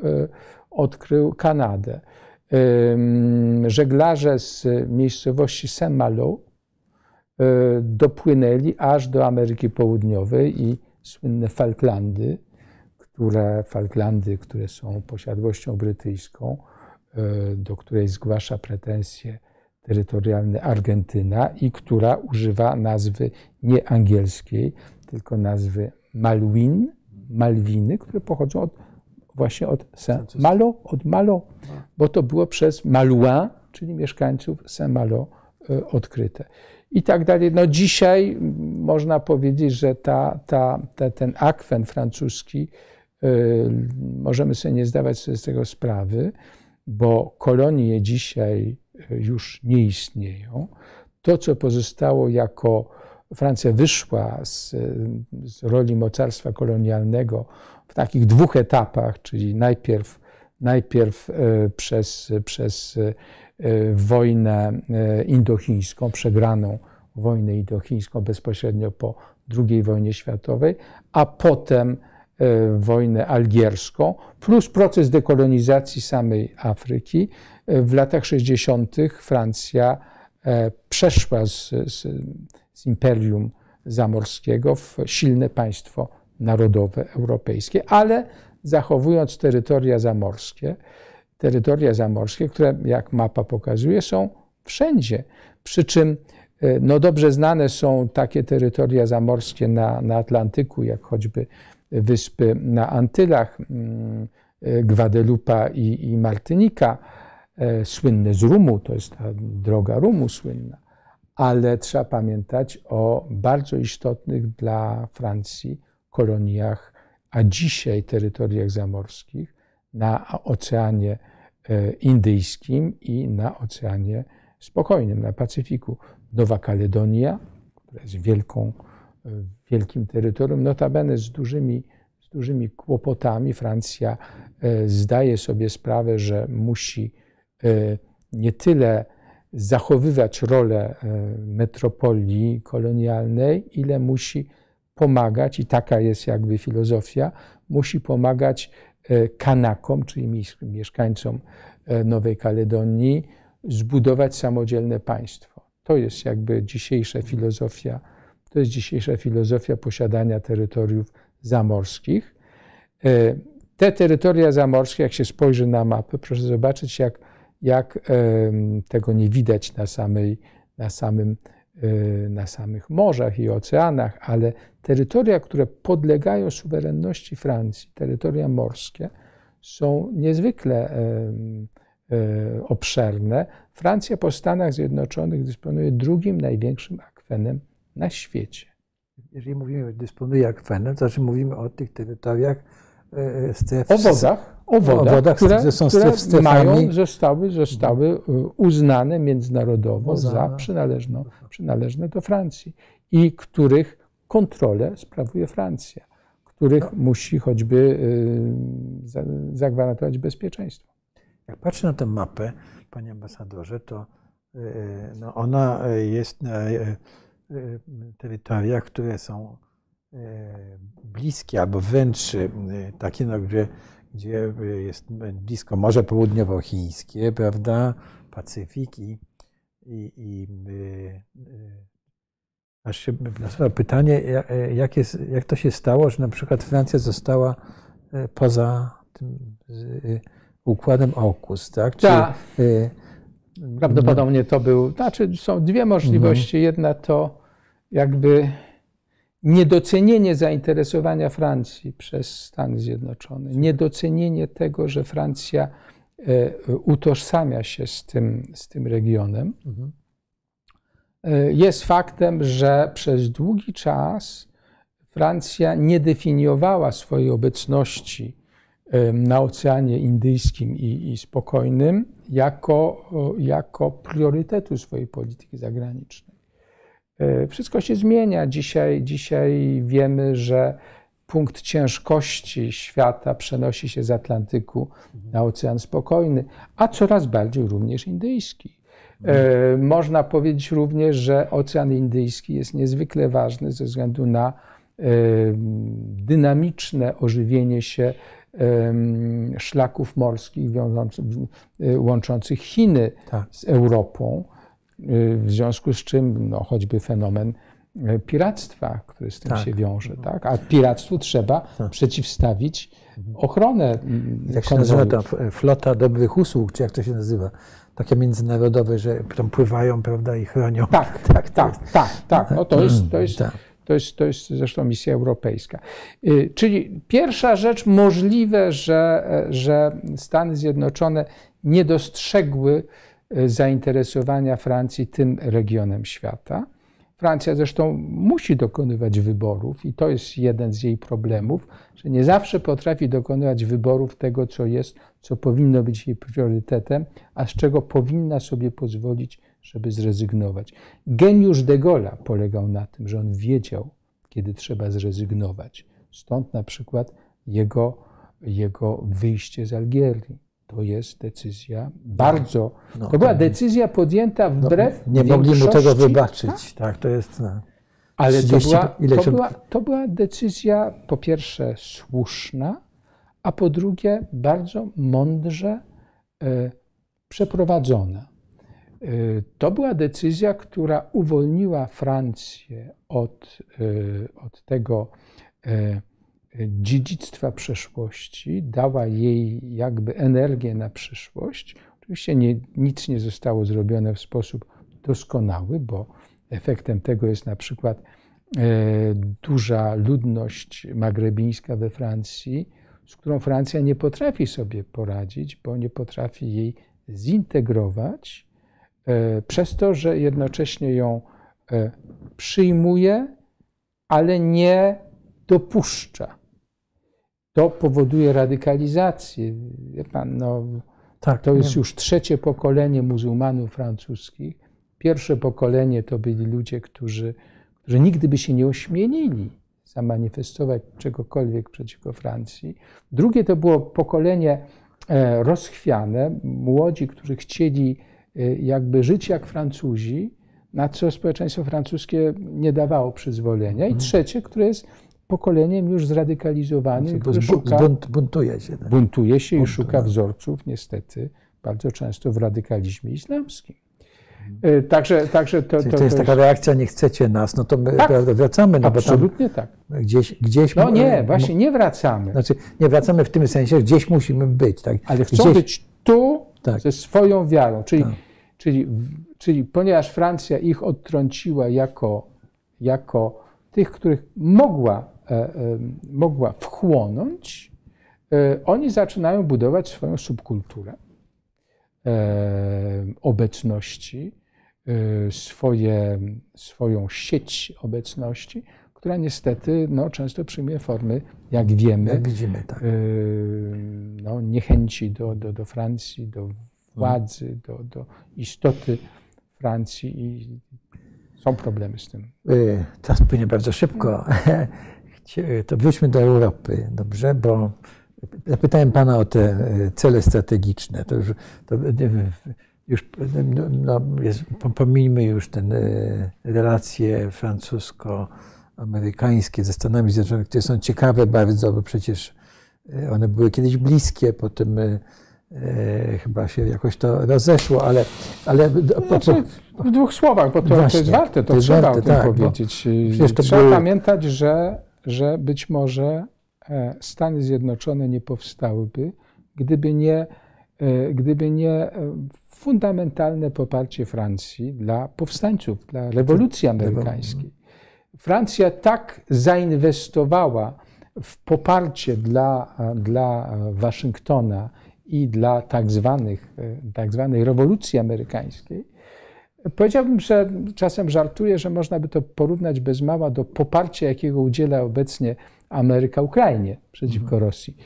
odkrył Kanadę. Żeglarze z miejscowości Saint-Malo dopłynęli aż do Ameryki Południowej i słynne Falklandy, które, Falklandy, które są posiadłością brytyjską, e, do której zgłasza pretensje terytorialne Argentyna i która używa nazwy nie angielskiej, tylko nazwy Malwin, Malwiny, które pochodzą od, właśnie od Saint-Malo, od Malo, bo to było przez Malouin, czyli mieszkańców Saint-Malo. e, odkryte i tak dalej. No dzisiaj można powiedzieć, że ta, ta, ta, ten akwen francuski, y, możemy sobie nie zdawać sobie z tego sprawy, bo kolonie dzisiaj y, już nie istnieją. To, co pozostało jako Francja wyszła z, z roli mocarstwa kolonialnego w takich dwóch etapach, czyli najpierw, najpierw y, przez, przez Y, wojnę y, indochińską, przegraną wojnę indochińską bezpośrednio po II wojnie światowej, a potem y, wojnę algierską, plus proces dekolonizacji samej Afryki. W latach 60. Francja przeszła z, z, z imperium zamorskiego w silne państwo narodowe europejskie, ale zachowując terytoria zamorskie terytoria zamorskie, które, jak mapa pokazuje, są wszędzie. Przy czym e, no dobrze znane są takie terytoria zamorskie na, na Atlantyku, jak choćby wyspy na Antylach, mm, e, Gwadelupa i, i Martynika, e, słynne z Rumu, to jest ta droga Rumu słynna, ale trzeba pamiętać o bardzo istotnych dla Francji koloniach, a dzisiaj terytoriach zamorskich na Oceanie Indyjskim i na Oceanie Spokojnym, na Pacyfiku. Nowa Kaledonia, która jest wielką, wielkim terytorium, notabene z dużymi, z dużymi kłopotami. Francja zdaje sobie sprawę, że musi nie tyle zachowywać rolę metropolii kolonialnej, ile musi pomagać, i taka jest jakby filozofia, musi pomagać e, Kanakom, czyli mieszkańcom e, Nowej Kaledonii, zbudować samodzielne państwo. To jest jakby dzisiejsza filozofia, to jest dzisiejsza filozofia posiadania terytoriów zamorskich. E, te terytoria zamorskie, jak się spojrzy na mapę, proszę zobaczyć, jak, jak tego nie widać na, samej, na samym na samych morzach i oceanach, ale terytoria, które podlegają suwerenności Francji, terytoria morskie, są niezwykle y, y, obszerne. Francja po Stanach Zjednoczonych dysponuje drugim największym akwenem na świecie. Jeżeli mówimy, że dysponuje akwenem, to znaczy mówimy o tych terytoriach, stref, o wodach, o wodach, o wodach które, są które strefami. mają, zostały, zostały y, uznane międzynarodowo za przynależne, przynależne do Francji i których kontrolę sprawuje Francja, których no. musi choćby y, zagwarantować bezpieczeństwo. Jak patrzę na tę mapę, panie ambasadorze, to y, no ona jest na terytoriach, które są bliskie albo wręcz takie, no, gdzie, gdzie jest blisko Morze Południowochińskie, prawda, Pacyfik i, i, i aż się nasuwa pytanie, jak, jest, jak to się stało, że na przykład Francja została poza tym układem AUKUS, tak? Czy, tak. Prawdopodobnie to był, znaczy są dwie możliwości. Mhm. Jedna to jakby niedocenienie zainteresowania Francji przez Stany Zjednoczone, niedocenienie tego, że Francja e, utożsamia się z tym, z tym regionem, mhm. E, jest faktem, że przez długi czas Francja nie definiowała swojej obecności e, na Oceanie Indyjskim i, i Spokojnym jako, jako priorytetu swojej polityki zagranicznej. E, wszystko się zmienia. Dzisiaj, dzisiaj wiemy, że punkt ciężkości świata przenosi się z Atlantyku na Ocean Spokojny, a coraz bardziej również indyjski. E, można powiedzieć również, że Ocean Indyjski jest niezwykle ważny ze względu na e, dynamiczne ożywienie się szlaków morskich łączących Chiny tak. z Europą. W związku z czym no, choćby fenomen e, piractwa, który z tym tak. się wiąże. Tak? A piractwu trzeba tak. przeciwstawić ochronę. Jak się nazywa ta flota dobrych usług, czy jak to się nazywa? Takie międzynarodowe, że tam pływają prawda, i chronią. Tak, tak, tak, tak. tak. No to, jest, to, jest, tak. to, jest, to jest zresztą misja europejska. Y, czyli pierwsza rzecz, możliwe, że, e, że Stany Zjednoczone nie dostrzegły zainteresowania Francji tym regionem świata. Francja zresztą musi dokonywać wyborów, i to jest jeden z jej problemów, że nie zawsze potrafi dokonywać wyborów tego, co jest, co powinno być jej priorytetem, a z czego powinna sobie pozwolić, żeby zrezygnować. Geniusz de Gaulle'a polegał na tym, że on wiedział, kiedy trzeba zrezygnować. Stąd na przykład jego, jego wyjście z Algierii to jest decyzja bardzo. No, to była decyzja podjęta no, wbrew. No, nie mogli mu tego wybaczyć. Tak, tak to jest. No, Ale to była, to, była, to była decyzja po pierwsze słuszna, a po drugie bardzo mądrze e, przeprowadzona. E, to była decyzja, która uwolniła Francję od, e, od tego. Dziedzictwa przeszłości, dała jej jakby energię na przyszłość. Oczywiście nie, nic nie zostało zrobione w sposób doskonały, bo efektem tego jest na przykład e, duża ludność magrebińska we Francji, z którą Francja nie potrafi sobie poradzić, bo nie potrafi jej zintegrować, e, przez to, że jednocześnie ją e, przyjmuje, ale nie dopuszcza to powoduje radykalizację. Wie pan, no, Tak, To jest już trzecie pokolenie muzułmanów francuskich. Pierwsze pokolenie to byli ludzie, którzy, którzy nigdy by się nie ośmielili zamanifestować czegokolwiek przeciwko Francji. Drugie to było pokolenie e, rozchwiane, młodzi, którzy chcieli e, jakby żyć jak Francuzi, na co społeczeństwo francuskie nie dawało przyzwolenia. I trzecie, które jest pokoleniem już zradykalizowanym, Bo które szuka zbunt, buntuje się. Tak? buntuje się i Buntuje. szuka wzorców, niestety, bardzo często w radykalizmie islamskim. Y, Także, także to, to, to jest taka reakcja, nie chcecie nas, no to my Tak. wracamy, no absolutnie tak. gdzieś, gdzieś... No nie, właśnie nie wracamy, Znaczy, nie wracamy w tym sensie, że gdzieś musimy być, tak? ale chcą gdzieś, być tu Tak. ze swoją wiarą. Czyli, Tak. czyli, czyli ponieważ Francja ich odtrąciła jako, jako tych, których mogła, e, e, mogła wchłonąć, e, oni zaczynają budować swoją subkulturę e, obecności, e, swoje, swoją sieć obecności, która niestety no, często przyjmuje formy, jak wiemy, Jak widzimy, tak. no, niechęci do, do, do Francji, do władzy, do, do istoty Francji i są problemy z tym. Czas płynie bardzo szybko. To wróćmy do Europy, dobrze? Bo zapytałem Pana o te y, cele strategiczne. To już, to już no, no, jest, pomijmy już te relacje francusko-amerykańskie ze Stanami Zjednoczonymi, które są ciekawe bardzo, bo przecież y, one były kiedyś bliskie, potem chyba się jakoś to rozeszło, ale, ale po, po, Znaczy, w dwóch słowach, bo to, to Właśnie, jest warte, to, to jest trzeba warte, o tym tak, powiedzieć. to Trzeba pamiętać, że, że być może e, Stany Zjednoczone nie powstałyby, gdyby nie, e, gdyby nie e, fundamentalne poparcie Francji dla powstańców, dla rewolucji amerykańskiej. Francja tak zainwestowała w poparcie dla, dla Waszyngtona i dla tak, zwanych, tak zwanej rewolucji amerykańskiej. Powiedziałbym, że czasem żartuję, że można by to porównać bez mała do poparcia, jakiego udziela obecnie Ameryka Ukrainie przeciwko Rosji.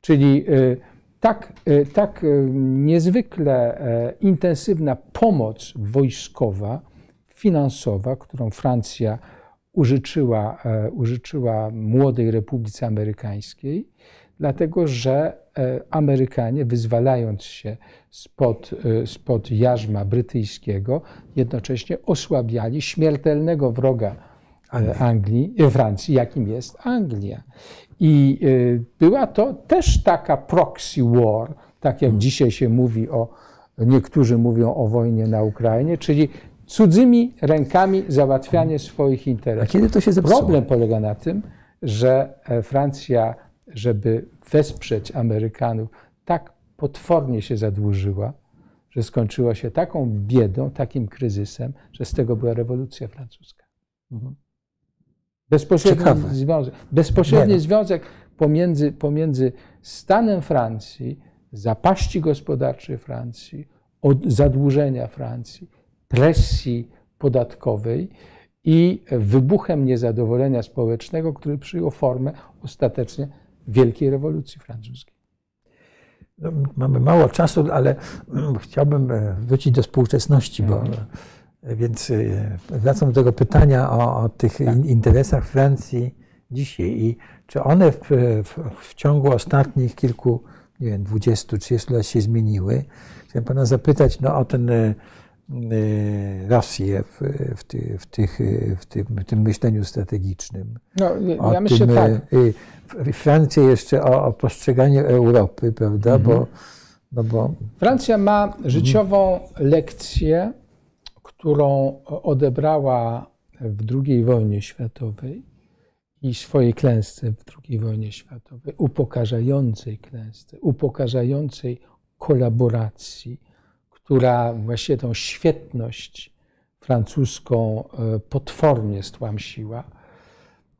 Czyli y, tak, y, tak y, niezwykle e, intensywna pomoc wojskowa, finansowa, którą Francja użyczyła, e, użyczyła młodej Republice Amerykańskiej, dlatego że e, Amerykanie, wyzwalając się spod, e, spod jarzma brytyjskiego, jednocześnie osłabiali śmiertelnego wroga e, Anglii, Francji, jakim jest Anglia. I była to też taka proxy war, tak jak dzisiaj się mówi o, niektórzy mówią o wojnie na Ukrainie, czyli cudzymi rękami załatwianie swoich A interesów. kiedy to się zepsuło? Problem polega na tym, że Francja, żeby wesprzeć Amerykanów, tak potwornie się zadłużyła, że skończyło się taką biedą, takim kryzysem, że z tego była rewolucja francuska. Mhm. Bezpośredni Ciekawe. związek, bezpośredni no. związek pomiędzy, pomiędzy stanem Francji, zapaści gospodarczej Francji, od zadłużenia Francji, presji podatkowej i wybuchem niezadowolenia społecznego, który przyjął formę ostatecznie wielkiej rewolucji francuskiej. No, Mamy mało czasu, ale mm, chciałbym e, wrócić do współczesności, bo Mhm. e, więc e, wracam do tego pytania o, o tych Tak. in- interesach Francji dzisiaj i czy one w, w, w ciągu ostatnich kilku, nie wiem, 20-30 lat się zmieniły. Chciałem pana zapytać no, o ten Rosję w, w, ty, w, tych, e, w, tym, w tym myśleniu strategicznym. No, ja, myślę tym, tak. e, w- Francję jeszcze o, o postrzeganiu Europy, prawda? Mhm. Bo, no bo Francja ma życiową lekcję, którą odebrała w II wojnie światowej i swojej klęsce w II wojnie światowej, upokarzającej klęsce, upokarzającej kolaboracji, która właściwie tą świetność francuską e, potwornie stłamsiła.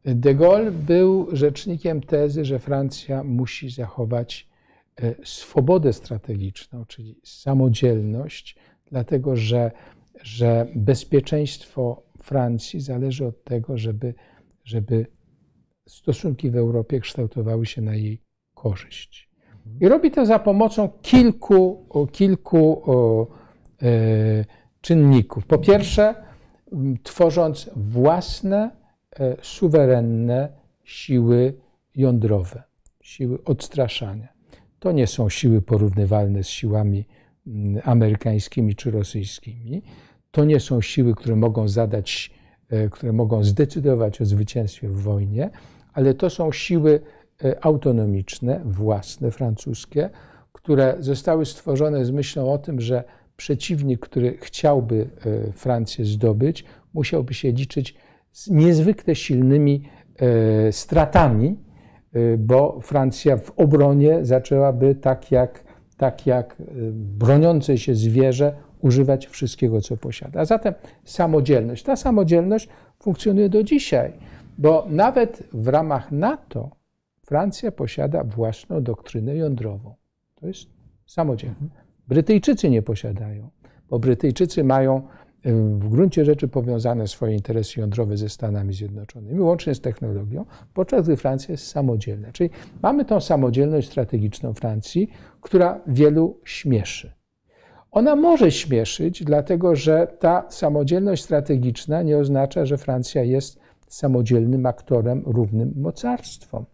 De Gaulle był rzecznikiem tezy, że Francja musi zachować e, swobodę strategiczną, czyli samodzielność, dlatego że, że bezpieczeństwo Francji zależy od tego, żeby, żeby stosunki w Europie kształtowały się na jej korzyść. I robi to za pomocą kilku, kilku e, czynników. Po pierwsze, tworząc własne, e, suwerenne siły jądrowe, siły odstraszania. To nie są siły porównywalne z siłami amerykańskimi czy rosyjskimi. To nie są siły, które mogą zadać, e, które mogą zdecydować o zwycięstwie w wojnie, ale to są siły autonomiczne, własne, francuskie, które zostały stworzone z myślą o tym, że przeciwnik, który chciałby e, Francję zdobyć, musiałby się liczyć z niezwykle silnymi stratami, bo Francja w obronie zaczęłaby tak jak, tak jak broniące się zwierzę używać wszystkiego, co posiada. A zatem samodzielność. Ta samodzielność funkcjonuje do dzisiaj, bo nawet w ramach NATO Francja posiada własną doktrynę jądrową. To jest samodzielne. Brytyjczycy nie posiadają, bo Brytyjczycy mają w gruncie rzeczy powiązane swoje interesy jądrowe ze Stanami Zjednoczonymi, łącznie z technologią, podczas gdy Francja jest samodzielna. Czyli mamy tą samodzielność strategiczną Francji, która wielu śmieszy. Ona może śmieszyć, dlatego że ta samodzielność strategiczna nie oznacza, że Francja jest samodzielnym aktorem równym mocarstwom.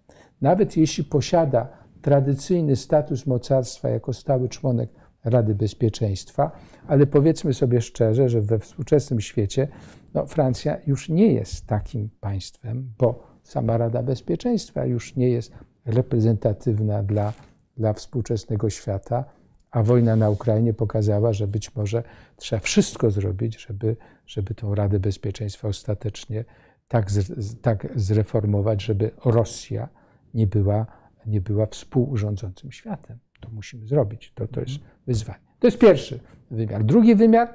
Nawet jeśli posiada tradycyjny status mocarstwa jako stały członek Rady Bezpieczeństwa, ale powiedzmy sobie szczerze, że we współczesnym świecie no, Francja już nie jest takim państwem, bo sama Rada Bezpieczeństwa już nie jest reprezentatywna dla, dla współczesnego świata a wojna na Ukrainie pokazała, że być może trzeba wszystko zrobić, żeby, żeby tą Radę Bezpieczeństwa ostatecznie tak, z, tak zreformować, żeby Rosja nie była, nie była współrządzącym światem. To musimy zrobić. To, to jest wyzwanie. To jest pierwszy wymiar. Drugi wymiar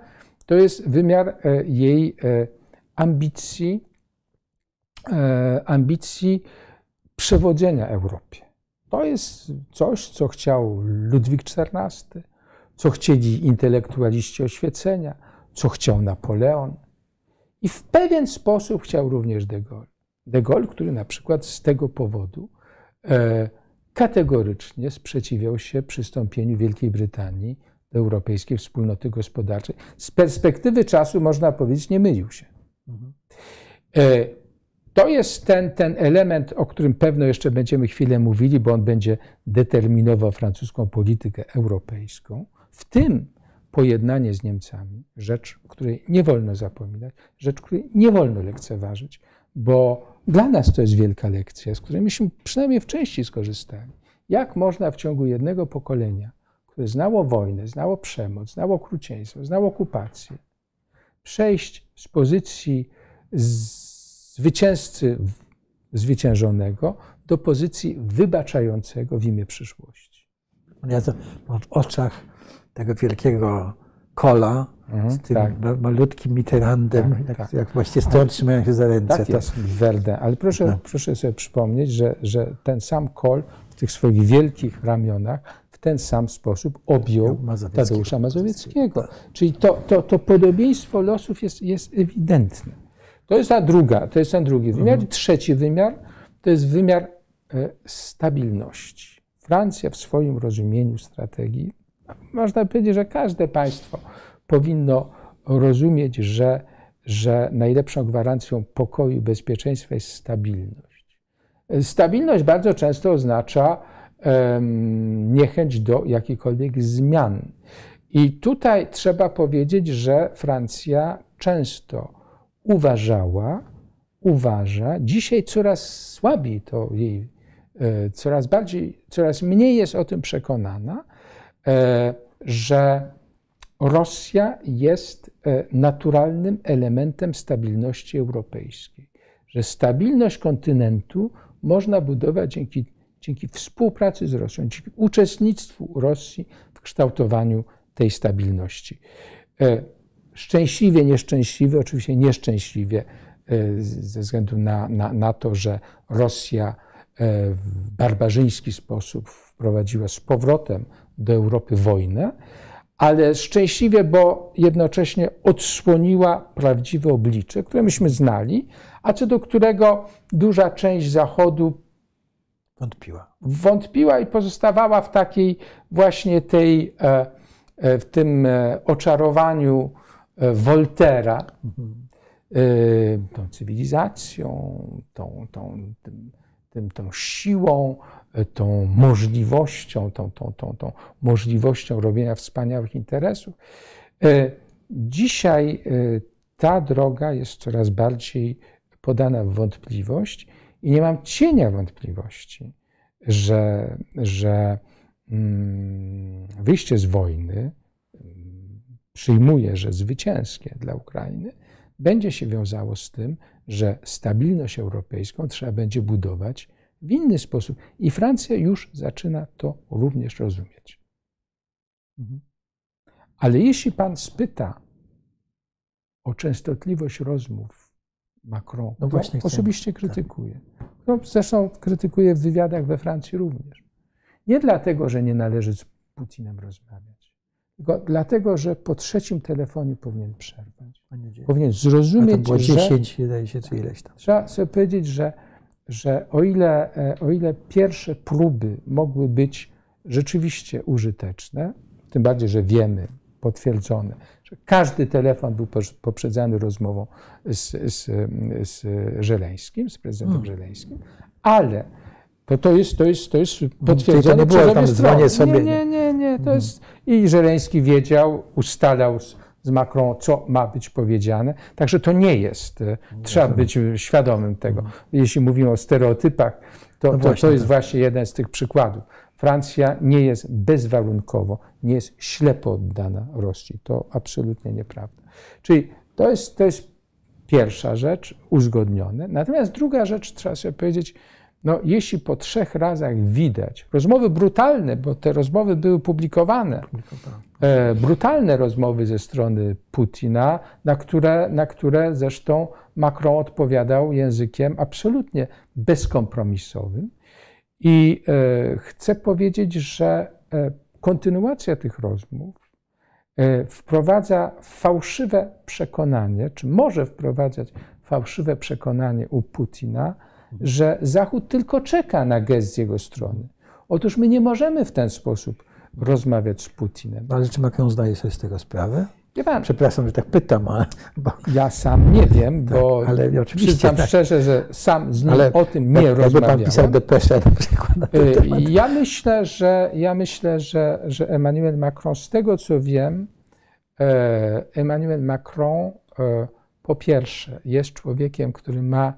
to jest wymiar e, jej e, ambicji, e, ambicji przewodzenia Europie. To jest coś, co chciał Ludwik XIV, co chcieli intelektualiści oświecenia, co chciał Napoleon. I w pewien sposób chciał również de Gaulle. De Gaulle, który na przykład z tego powodu kategorycznie sprzeciwiał się przystąpieniu Wielkiej Brytanii do Europejskiej Wspólnoty Gospodarczej. Z perspektywy czasu można powiedzieć, nie mylił się. Mhm. E, to jest ten, ten element, o którym pewno jeszcze będziemy chwilę mówili, bo on będzie determinował francuską politykę europejską, w tym pojednanie z Niemcami, rzecz, której nie wolno zapominać, rzecz, której nie wolno lekceważyć, bo dla nas to jest wielka lekcja, z której myśmy przynajmniej w części skorzystali. Jak można w ciągu jednego pokolenia, które znało wojnę, znało przemoc, znało okrucieństwo, znało okupację, przejść z pozycji zwycięzcy zwyciężonego do pozycji wybaczającego w imię przyszłości. Ja to w oczach tego wielkiego kola mhm, z tym tak. malutkim Mitterrandem, tak, jak, tak. jak właściwie stąd trzymają się za ręce. Tak to... jest Verdun, ale proszę, no. proszę sobie przypomnieć, że, że ten sam kol w tych swoich wielkich ramionach w ten sam sposób objął Mazowieckiego. Tadeusza Mazowieckiego. Tak. Czyli to, to, to podobieństwo losów jest, jest ewidentne. To jest ta druga, to jest ten drugi wymiar. Mhm. Trzeci wymiar to jest wymiar e, stabilności. Francja w swoim rozumieniu strategii, można powiedzieć, że każde państwo powinno rozumieć, że, że najlepszą gwarancją pokoju i bezpieczeństwa jest stabilność. Stabilność bardzo często oznacza niechęć do jakichkolwiek zmian. I tutaj trzeba powiedzieć, że Francja często uważała, uważa, dzisiaj coraz słabiej to jej, e, coraz bardziej, coraz mniej jest o tym przekonana, że Rosja jest e, naturalnym elementem stabilności europejskiej, że stabilność kontynentu można budować dzięki, dzięki współpracy z Rosją, dzięki uczestnictwu Rosji w kształtowaniu tej stabilności. Szczęśliwie, nieszczęśliwie, oczywiście nieszczęśliwie e, ze względu na, na, na to, że Rosja e, w barbarzyński sposób wprowadziła z powrotem do Europy wojnę, ale szczęśliwie, bo jednocześnie odsłoniła prawdziwe oblicze, które myśmy znali, a co do którego duża część Zachodu Wątpiła. Wątpiła i pozostawała w takiej właśnie tej, e, e, w tym e, oczarowaniu Woltera, mhm. tą cywilizacją, tą, tą, tym, tym, tą siłą, tą możliwością, tą, tą, tą, tą możliwością robienia wspaniałych interesów. Dzisiaj ta droga jest coraz bardziej podana w wątpliwość i nie mam cienia wątpliwości, że, że mm, wyjście z wojny, mm, przyjmuję, że zwycięskie dla Ukrainy, będzie się wiązało z tym, że stabilność europejską trzeba będzie budować w inny sposób. I Francja już zaczyna to również rozumieć. Mhm. Ale jeśli pan spyta o częstotliwość rozmów Macron, no właśnie osobiście krytykuje. No, zresztą krytykuje w wywiadach we Francji również. Nie dlatego, że nie należy z Putinem rozmawiać, tylko dlatego, że po trzecim telefonie powinien przerwać. Powinien zrozumieć, A to było 10, wydaje się, czy ileś tam. Trzeba sobie powiedzieć, że, że o, ile, e, o ile pierwsze próby mogły być rzeczywiście użyteczne, tym bardziej, że wiemy, potwierdzone, że każdy telefon był poprzedzany rozmową z, z, z Żeleńskim, z prezydentem hmm. Żeleńskim, ale to, to, jest, to, jest, to jest potwierdzone to nie było tam sobie. Nie, nie, nie, nie. To jest, I Żeleński wiedział, ustalał z, z Macron, co ma być powiedziane. Także to nie jest. E, trzeba być świadomym tego. Hmm. Jeśli mówimy o stereotypach, to, no to, to jest tak. właśnie jeden z tych przykładów. Francja nie jest bezwarunkowo, nie jest ślepo oddana Rosji. To absolutnie nieprawda. Czyli to jest, to jest pierwsza rzecz, uzgodnione. Natomiast druga rzecz, trzeba sobie powiedzieć, no, jeśli po trzech razach widać rozmowy brutalne, bo te rozmowy były publikowane, e, brutalne rozmowy ze strony Putina, na które, na które zresztą Macron odpowiadał językiem absolutnie bezkompromisowym. I e, chcę powiedzieć, że e, kontynuacja tych rozmów e, wprowadza fałszywe przekonanie, czy może wprowadzać fałszywe przekonanie u Putina, że Zachód tylko czeka na gest z jego strony. Otóż my nie możemy w ten sposób rozmawiać z Putinem. Ale czy Macron zdaje sobie z tego sprawę? Pan, Przepraszam, że tak pytam, ale. Bo... Ja sam nie wiem, tak, bo ale oczywiście tak. szczerze, że sam z nim ale o tym nie jak, rozmawiałem. pan pisał depeszę na przykład. Na y, ja myślę, że, ja myślę że, że Emmanuel Macron, z tego co wiem, e, Emmanuel Macron e, po pierwsze jest człowiekiem, który ma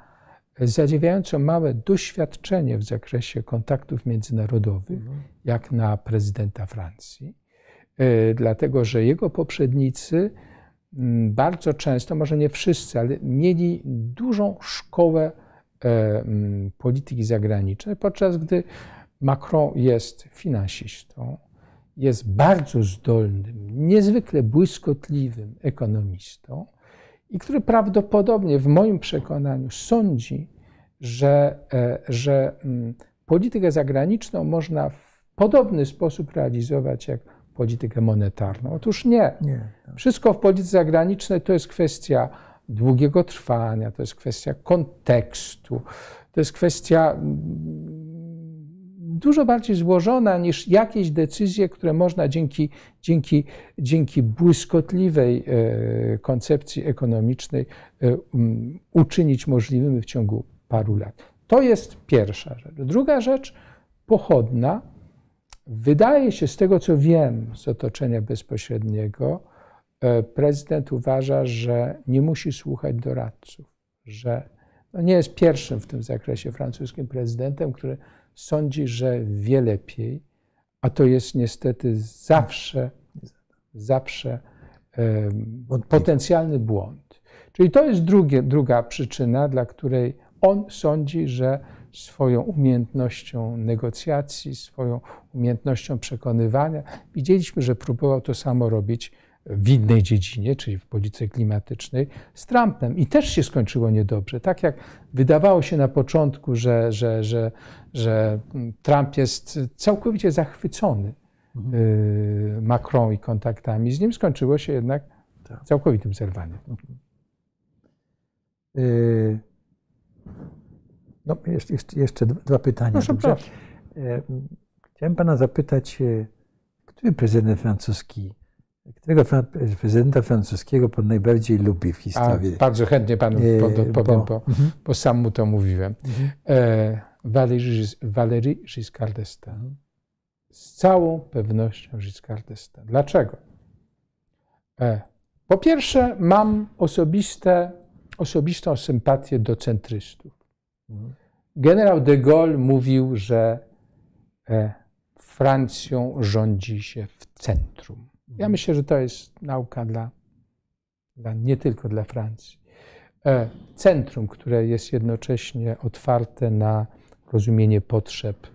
zadziwiająco małe doświadczenie w zakresie kontaktów międzynarodowych, mhm. jak na prezydenta Francji. E, dlatego że jego poprzednicy mm, bardzo często, może nie wszyscy, ale mieli dużą szkołę e, mm, polityki zagranicznej, podczas gdy Macron jest finansistą, jest bardzo zdolnym, niezwykle błyskotliwym ekonomistą i który prawdopodobnie, w moim przekonaniu, sądzi, że, e, że mm, politykę zagraniczną można w podobny sposób realizować jak politykę monetarną. Otóż nie. nie tak. Wszystko w polityce zagranicznej to jest kwestia długiego trwania, to jest kwestia kontekstu, to jest kwestia mm, dużo bardziej złożona niż jakieś decyzje, które można dzięki, dzięki, dzięki błyskotliwej e, koncepcji ekonomicznej e, uczynić możliwymi w ciągu paru lat. To jest pierwsza rzecz. Druga rzecz, pochodna, Wydaje się, z tego co wiem z otoczenia bezpośredniego, e, prezydent uważa, że nie musi słuchać doradców, że no nie jest pierwszym w tym zakresie francuskim prezydentem, który sądzi, że wie lepiej, a to jest niestety zawsze, zawsze potencjalny błąd. Czyli to jest drugie, druga przyczyna, dla której on sądzi, że swoją umiejętnością negocjacji, swoją umiejętnością przekonywania. Widzieliśmy, że próbował to samo robić w innej dziedzinie, czyli w polityce klimatycznej, z Trumpem. I też się skończyło niedobrze. Tak jak wydawało się na początku, że, że, że, że Trump jest całkowicie zachwycony mhm. Y, Macron i kontaktami z nim, skończyło się jednak tak. całkowitym zerwaniem. Mhm. Y No, jeszcze, jeszcze, dwa pytania. Proszę, proszę. E, Chciałem pana zapytać, e, który prezydent francuski, którego prezydenta francuskiego pan najbardziej lubi w A, historii? bardzo chętnie panu powiem, bo, Mhm. bo sam mu to mówiłem. Mhm. E, Valéry Giscard d'Estaing. Z całą pewnością Giscard d'Estaing. Dlaczego? E, po pierwsze, mam osobiste, osobistą sympatię do centrystów. Mhm. Generał de Gaulle mówił, że e, Francją rządzi się w centrum. Ja myślę, że to jest nauka dla, dla nie tylko dla Francji. E, Centrum, które jest jednocześnie otwarte na rozumienie potrzeb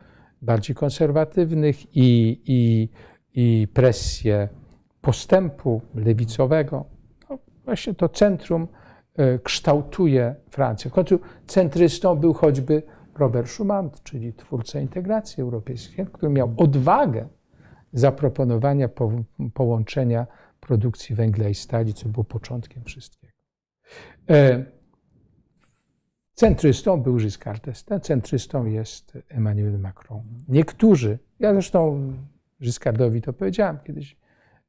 bardziej konserwatywnych i, i, i presję postępu lewicowego. No, właśnie to centrum e, kształtuje Francję. W końcu centrystą był choćby Robert Schuman, czyli twórca integracji europejskiej, który miał odwagę zaproponowania po, połączenia produkcji węgla i stali, co było początkiem wszystkiego. E, Centrystą był Giscard d'Estaing, centrystą jest Emmanuel Macron. Niektórzy, ja zresztą Giscardowi to powiedziałem kiedyś,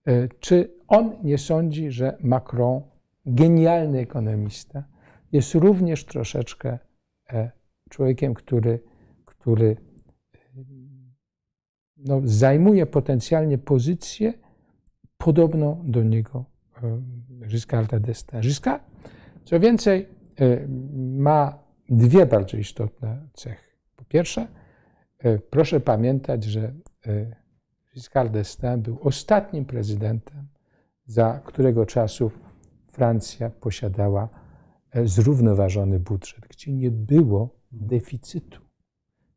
e, czy on nie sądzi, że Macron, genialny ekonomista, jest również troszeczkę e, człowiekiem, który, który no, zajmuje potencjalnie pozycję podobną do niego e, Giscarda d'Estaing. Giscard, co więcej, e, ma dwie bardzo istotne cechy. Po pierwsze, e, proszę pamiętać, że Giscard d'Estaing był ostatnim prezydentem, za którego czasów Francja posiadała zrównoważony budżet, gdzie nie było deficytu.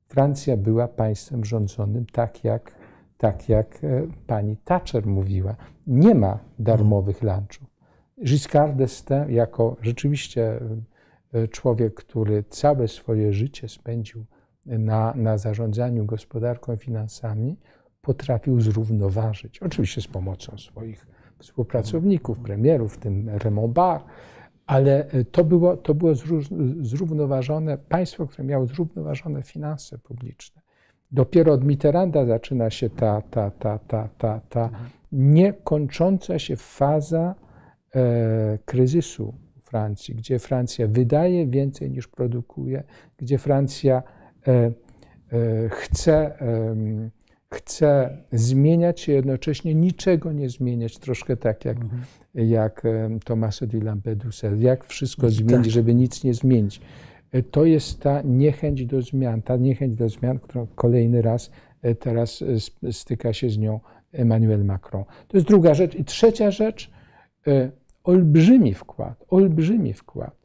Francja była państwem rządzonym tak jak, tak jak e, pani Thatcher mówiła. Nie ma darmowych lunchów. Giscard d'Estaing jako rzeczywiście e, człowiek, który całe swoje życie spędził na, na zarządzaniu gospodarką i finansami, potrafił zrównoważyć. Oczywiście z pomocą swoich współpracowników, premierów, w tym Raymond Barre, ale e, to było, to było zró- zrównoważone państwo, które miało zrównoważone finanse publiczne. Dopiero od Mitterranda zaczyna się ta, ta, ta, ta, ta, ta niekończąca się faza e, kryzysu Francji, gdzie Francja wydaje więcej niż produkuje, gdzie Francja e, e, chce, chce zmieniać się, jednocześnie niczego nie zmieniać, troszkę tak jak, jak em, Tommaso di Lampedusa, jak wszystko zmienić, żeby nic nie zmienić. E, To jest ta niechęć do zmian, ta niechęć do zmian, którą kolejny raz e, teraz e, styka się z nią Emmanuel Macron. To jest druga rzecz. I trzecia rzecz, e, olbrzymi wkład, olbrzymi wkład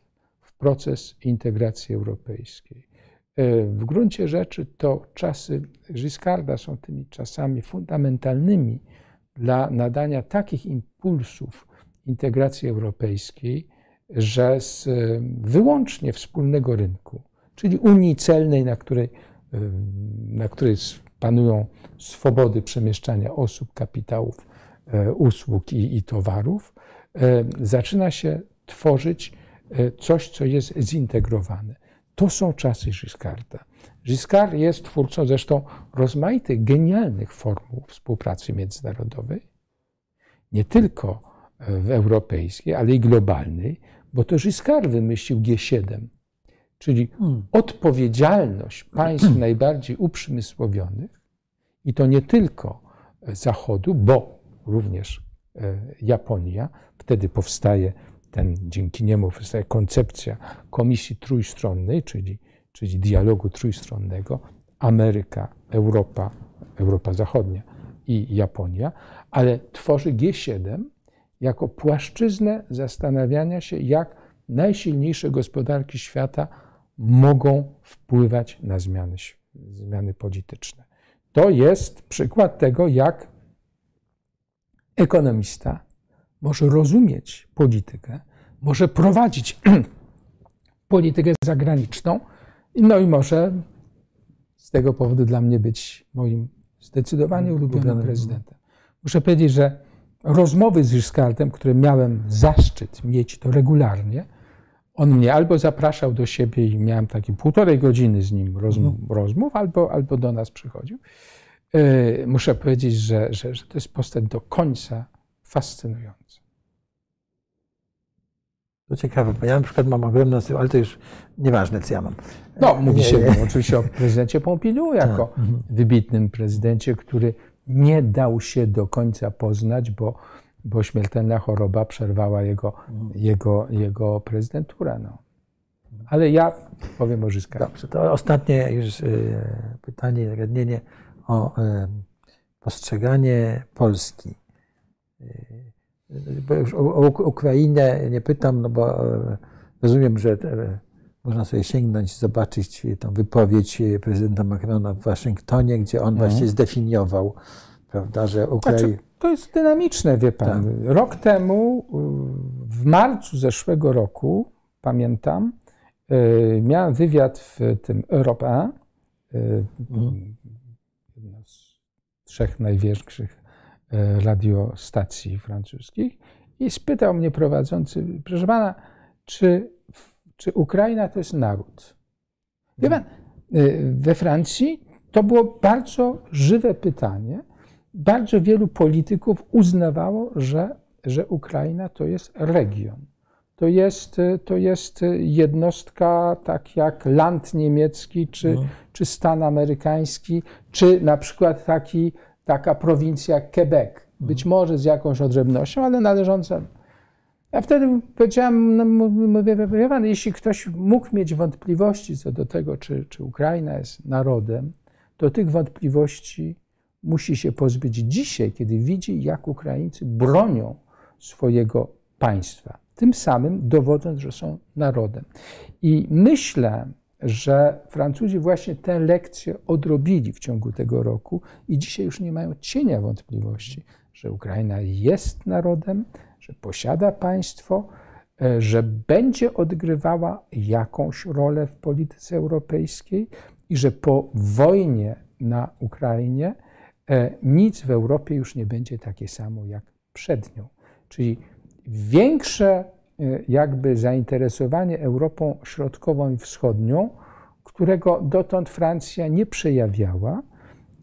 w proces integracji europejskiej. E, W gruncie rzeczy to czasy Giscarda są tymi czasami fundamentalnymi dla nadania takich impulsów integracji europejskiej, że z e, wyłącznie wspólnego rynku, czyli Unii Celnej, na której, e, na której panują swobody przemieszczania osób, kapitałów, usług i, i towarów, zaczyna się tworzyć coś, co jest zintegrowane. To są czasy Giscarda. Giscard jest twórcą zresztą rozmaitych, genialnych formuł współpracy międzynarodowej, nie tylko w europejskiej, ale i globalnej, bo to Giscard wymyślił G7, czyli Hmm. odpowiedzialność państw najbardziej uprzemysłowionych i to nie tylko Zachodu, bo również e, Japonia, wtedy powstaje ten, dzięki niemu powstaje koncepcja Komisji Trójstronnej, czyli, czyli dialogu trójstronnego, Ameryka, Europa, Europa Zachodnia i Japonia, ale tworzy G7 jako płaszczyznę zastanawiania się, jak najsilniejsze gospodarki świata mogą wpływać na zmiany, zmiany polityczne. To jest przykład tego, jak ekonomista może rozumieć politykę, może prowadzić politykę zagraniczną, no i może z tego powodu dla mnie być moim zdecydowanie ulubionym Ulubionym. prezydentem. Muszę powiedzieć, że rozmowy z Giscardem, które miałem zaszczyt mieć to regularnie, on mnie albo zapraszał do siebie i miałem takie półtorej godziny z nim rozm mhm. rozmów, albo, albo do nas przychodził. Yy, muszę powiedzieć, że, że, że to jest postać do końca fascynująca. To ciekawe, bo ja na przykład mam ogromną, ale to już nieważne, co ja mam. No, mówi się nie, oczywiście o prezydencie Pompidou jako tak. Wybitnym prezydencie, który nie dał się do końca poznać, bo, bo śmiertelna choroba przerwała jego, mhm. jego, jego prezydenturę. No. Ale ja powiem o Zyskach. Dobrze, to ostatnie już y, pytanie, zagadnienie o y, postrzeganie Polski. Y, bo już o, Ukrainę nie pytam, no bo e, rozumiem, że e, można sobie sięgnąć, zobaczyć tą wypowiedź prezydenta Macrona w Waszyngtonie, gdzie on mhm. właśnie zdefiniował, prawda, że Ukraina. Znaczy, to jest dynamiczne, wie pan. Tak. Rok temu, w marcu zeszłego roku, pamiętam, e, miałem wywiad w tym Europe mhm. jedno z trzech największych E, radiostacji francuskich i spytał mnie prowadzący, proszę pana, czy, czy Ukraina to jest naród? Wie pan, e, we Francji to było bardzo żywe pytanie. Bardzo wielu polityków uznawało, że, że Ukraina to jest region. To jest, to jest jednostka tak jak land niemiecki, czy, no. czy stan amerykański, czy na przykład taki taka prowincja Quebec, być mhm. może z jakąś odrębnością, ale należąca. Ja wtedy powiedziałem, no, mówię, pan, jeśli ktoś mógł mieć wątpliwości co do tego, czy, czy Ukraina jest narodem, to tych wątpliwości musi się pozbyć dzisiaj, kiedy widzi, jak Ukraińcy bronią swojego państwa, tym samym dowodząc, że są narodem. I myślę, że Francuzi właśnie tę lekcję odrobili w ciągu tego roku i dzisiaj już nie mają cienia wątpliwości, że Ukraina jest narodem, że posiada państwo, e, że będzie odgrywała jakąś rolę w polityce europejskiej i że po wojnie na Ukrainie e, nic w Europie już nie będzie takie samo jak przed nią. Czyli większe jakby zainteresowanie Europą Środkową i Wschodnią, którego dotąd Francja nie przejawiała.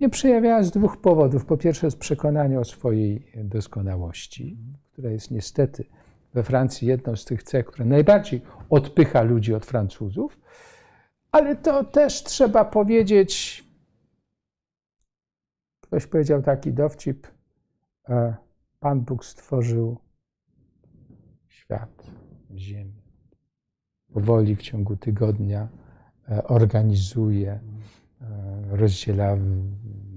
Nie przejawiała z dwóch powodów. Po pierwsze, z przekonania o swojej doskonałości, która jest niestety we Francji jedną z tych cech, która najbardziej odpycha ludzi od Francuzów, ale to też trzeba powiedzieć. Ktoś powiedział taki dowcip: e, Pan Bóg stworzył świat, Ziemię. Powoli w ciągu tygodnia e, organizuje, e, rozdziela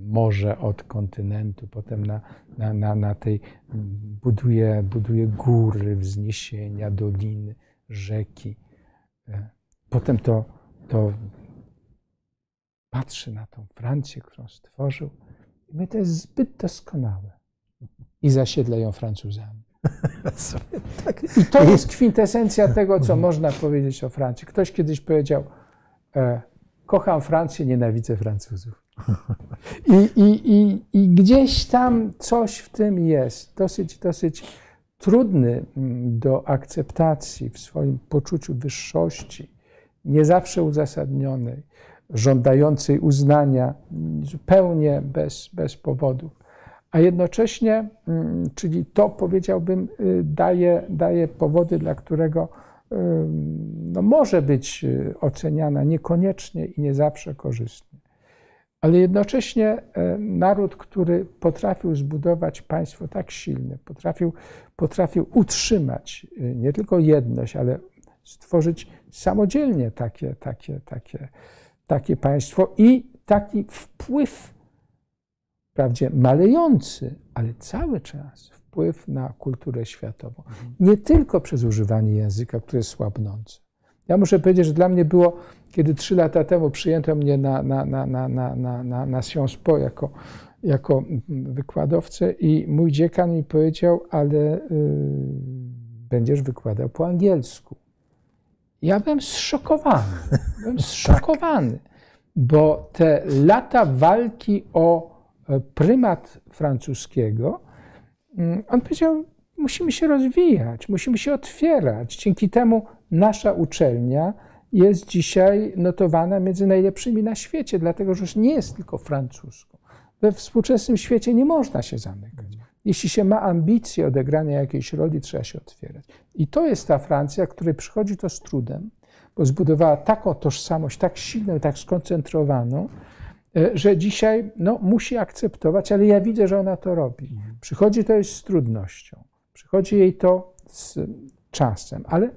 morze od kontynentu, potem na, na, na, na tej buduje, buduje góry, wzniesienia, doliny, rzeki. E, potem to, to patrzy na tą Francję, którą stworzył i my to jest zbyt doskonałe. I zasiedla ją Francuzami. Tak. I to jest kwintesencja tego, co można powiedzieć o Francji. Ktoś kiedyś powiedział, e, kocham Francję, nienawidzę Francuzów. I, i, i, I gdzieś tam coś w tym jest, dosyć, dosyć trudny mm, do akceptacji w swoim poczuciu wyższości, nie zawsze uzasadnionej, żądającej uznania zupełnie bez, bez powodów a jednocześnie, mm, czyli to powiedziałbym, y, daje, daje powody, dla którego y, no, może być y, oceniana niekoniecznie i nie zawsze korzystnie. Ale jednocześnie naród, który potrafił zbudować państwo tak silne, potrafił, potrafił utrzymać nie tylko jedność, ale stworzyć samodzielnie takie, takie, takie, takie państwo i taki wpływ wprawdzie malejący, ale cały czas wpływ na kulturę światową. Nie tylko przez używanie języka, które jest słabnące. Ja muszę powiedzieć, że dla mnie było, kiedy trzy lata temu przyjęto mnie na, na, na, na, na, na, na, na Sciences Po jako, jako wykładowcę i mój dziekan mi powiedział, ale y, będziesz wykładał po angielsku. Ja byłem zszokowany. Byłem zszokowany, bo te lata walki o prymat francuskiego, mm, on powiedział, musimy się rozwijać, musimy się otwierać. Dzięki temu nasza uczelnia jest dzisiaj notowana między najlepszymi na świecie, dlatego że już nie jest tylko francuską. We współczesnym świecie nie można się zamykać. Jeśli się ma ambicje odegrania jakiejś roli, trzeba się otwierać. I to jest ta Francja, której przychodzi to z trudem, bo zbudowała taką tożsamość, tak silną, tak skoncentrowaną, e, że dzisiaj no, musi akceptować, ale ja widzę, że ona to robi. Przychodzi to jest z trudnością, przychodzi jej to z czasem, ale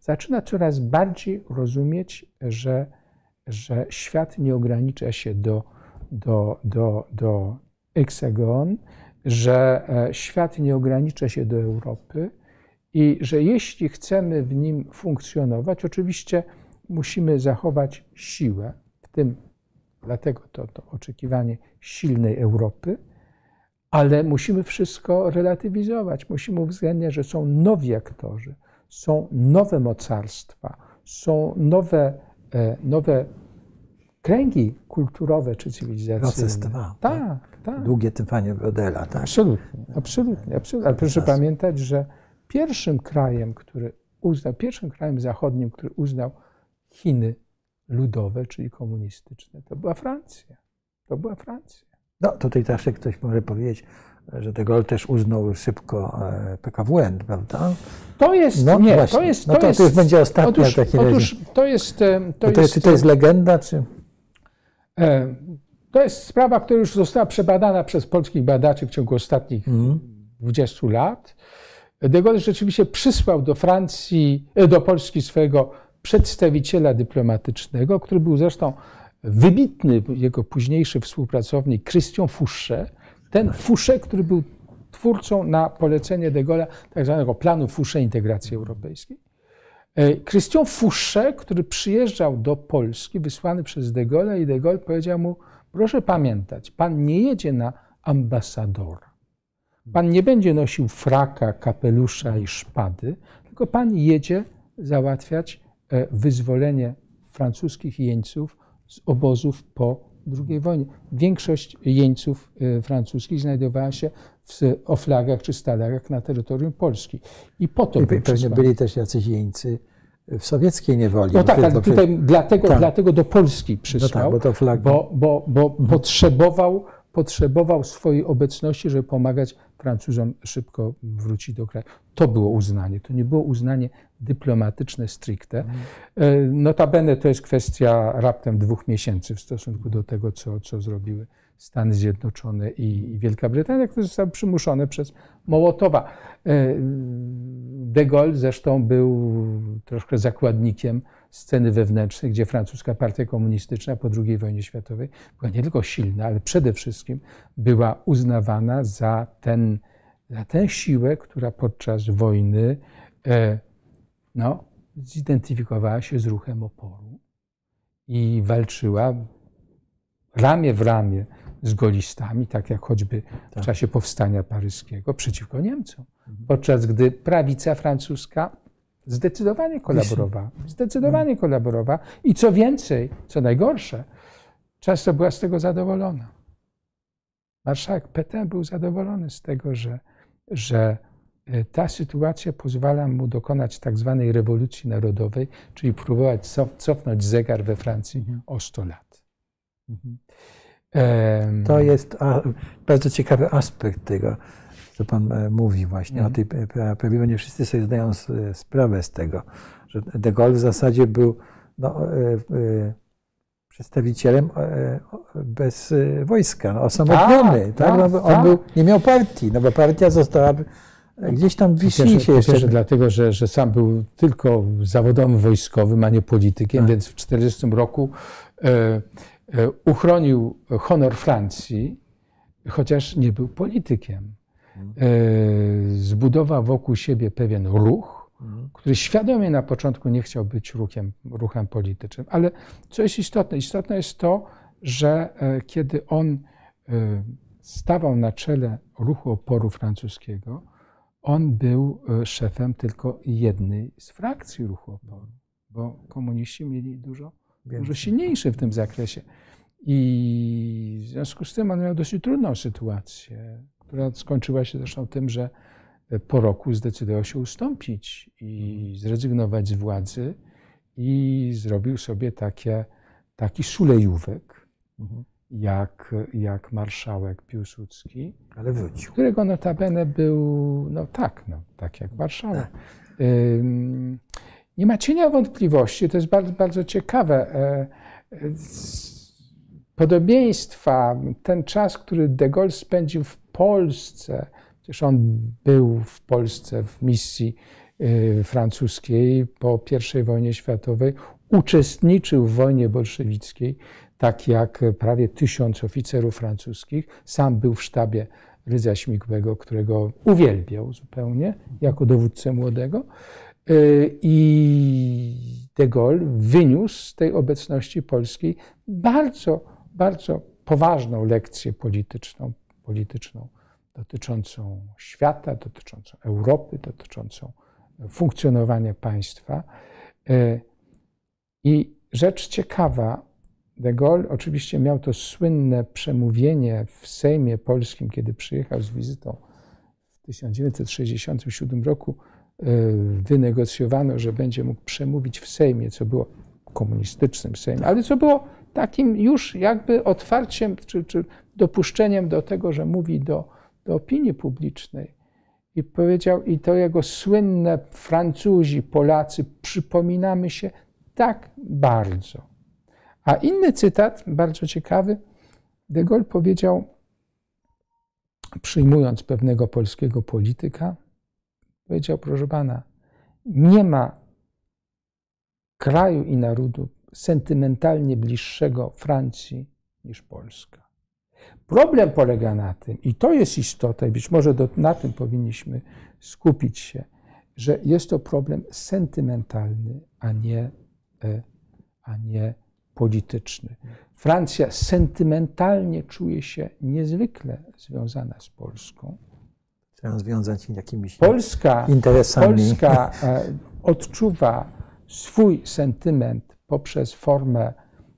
zaczyna coraz bardziej rozumieć, że, że świat nie ogranicza się do, do, do, do heksagon, że e, świat nie ogranicza się do Europy i że jeśli chcemy w nim funkcjonować, oczywiście musimy zachować siłę, w tym dlatego to, to oczekiwanie silnej Europy, ale musimy wszystko relatywizować. Musimy uwzględniać, że są nowi aktorzy, są nowe mocarstwa, są nowe, e, nowe kręgi kulturowe czy cywilizacyjne. Proces trwa. Tak, tak. Długie trwanie Brodela, tak? Absolutnie, absolutnie, absolutnie. Ale proszę pamiętać, że pierwszym krajem, który uznał, pierwszym krajem zachodnim, który uznał Chiny ludowe, czyli komunistyczne, to była Francja. To była Francja. No tutaj też ktoś może powiedzieć, że de Gaulle też uznał szybko e, PKWN, prawda? To jest, No nie, właśnie. to jest, No to to- jest, to już będzie ostatnia otóż, w takim otóż to jest, e, to To, jest, czy to jest legenda, czy... e, to jest sprawa, która już została przebadana przez polskich badaczy w ciągu ostatnich Mhm. 20 lat. De Gaulle rzeczywiście przysłał do Francji, do Polski swojego przedstawiciela dyplomatycznego, który był zresztą wybitny jego późniejszy współpracownik Christian Fouché. Ten Fouché, który był twórcą na polecenie de Gaulle'a tak zwanego planu Fouché integracji europejskiej. E, Christian Fouché, który przyjeżdżał do Polski, wysłany przez de Gaulle'a i de Gaulle powiedział mu, proszę pamiętać, pan nie jedzie na ambasadora. Pan nie będzie nosił fraka, kapelusza i szpady, tylko pan jedzie załatwiać wyzwolenie francuskich jeńców z obozów po II wojnie. Większość jeńców e, francuskich znajdowała się w oflagach czy stalagach na terytorium Polski. I po to I był pewnie byli też jacyś jeńcy w sowieckiej niewoli. No tak, ale tutaj dlatego, tak. dlatego do Polski No przysłał, tak, bo to flag... bo, bo, bo potrzebował, potrzebował swojej obecności, żeby pomagać Francuzom szybko wrócić do kraju. To było uznanie, to nie było uznanie dyplomatyczne stricte. E, Notabene to jest kwestia raptem dwóch miesięcy w stosunku do tego, co, co zrobiły Stany Zjednoczone i i Wielka Brytania, które zostały przymuszone przez Mołotowa. E, De Gaulle zresztą był troszkę zakładnikiem sceny wewnętrznej, gdzie francuska partia komunistyczna po II wojnie światowej była nie tylko silna, ale przede wszystkim była uznawana za, ten, za tę siłę, która podczas wojny e, no, zidentyfikowała się z ruchem oporu i walczyła ramię w ramię z golistami, tak jak choćby w Tak. czasie powstania paryskiego, przeciwko Niemcom. Podczas gdy prawica francuska zdecydowanie kolaborowała. Zdecydowanie kolaborowała i co więcej, co najgorsze, często była z tego zadowolona. Marszałek Petain był zadowolony z tego, że, że ta sytuacja pozwala mu dokonać tak zwanej rewolucji narodowej, czyli próbować cof- cofnąć zegar we Francji o 100 lat. Em, To jest bardzo ciekawy aspekt tego, co Pan e, mówi właśnie Mhm. o tej pe- pe- pewnie nie wszyscy sobie zdają sprawę z tego, że de Gaulle w zasadzie był no, e, e, przedstawicielem e, bez e, wojska, no, osamotniony. Tak, Tak, tak, no, bo on tak. był, nie miał partii, no bo partia została e, gdzieś tam wisi pierwsze, się jeszcze. pierwsze dlatego, że, że sam był tylko zawodowym wojskowym, a nie politykiem, Tak. więc w 1940 roku e, e, uchronił honor Francji, chociaż nie był politykiem. E, zbudował wokół siebie pewien ruch, Mhm. który świadomie na początku nie chciał być ruchem, ruchem politycznym. Ale co jest istotne? Istotne jest to, że e, kiedy on e, stawał na czele ruchu oporu francuskiego, on był e, szefem tylko jednej z frakcji ruchu oporu, bo komuniści mieli dużo, dużo silniejszy w tym zakresie. I w związku z tym on miał dosyć trudną sytuację, która skończyła się zresztą tym, że po roku zdecydował się ustąpić i zrezygnować z władzy i zrobił sobie takie, taki szulejówek, Mhm. Jak, jak marszałek Piłsudski, Ale wrócił. którego notabene był, no tak, no, tak jak marszałek. Ym, Nie ma cienia wątpliwości, to jest bardzo, bardzo ciekawe. e, e, z- Podobieństwa, ten czas, który de Gaulle spędził w Polsce, przecież on był w Polsce w misji y, francuskiej po I wojnie światowej, uczestniczył w wojnie bolszewickiej, tak jak prawie tysiąc oficerów francuskich. Sam był w sztabie Rydza Śmigłego, którego uwielbiał zupełnie jako dowódcę młodego. Y, I de Gaulle wyniósł z tej obecności polskiej bardzo, bardzo poważną lekcję polityczną, polityczną dotyczącą świata, dotyczącą Europy, dotyczącą funkcjonowania państwa. Y, I rzecz ciekawa, de Gaulle oczywiście miał to słynne przemówienie w Sejmie Polskim, kiedy przyjechał z wizytą w 1967 roku. y, Wynegocjowano, że będzie mógł przemówić w Sejmie, co było komunistycznym Sejmie, ale co było takim już jakby otwarciem czy, czy dopuszczeniem do tego, że mówi do, do opinii publicznej. I powiedział, i to jego słynne Francuzi, Polacy, przypominamy się tak bardzo. A inny cytat, bardzo ciekawy, de Gaulle powiedział, przyjmując pewnego polskiego polityka, powiedział, proszę pana, nie ma kraju i narodu sentymentalnie bliższego Francji niż Polska. Problem polega na tym, i to jest istota, i być może do, na tym powinniśmy skupić się, że jest to problem sentymentalny, a nie, e, a nie polityczny. Francja sentymentalnie czuje się niezwykle związana z Polską. Trzeba związać jakimiś Polska, interesami. Polska e, odczuwa swój sentyment poprzez formę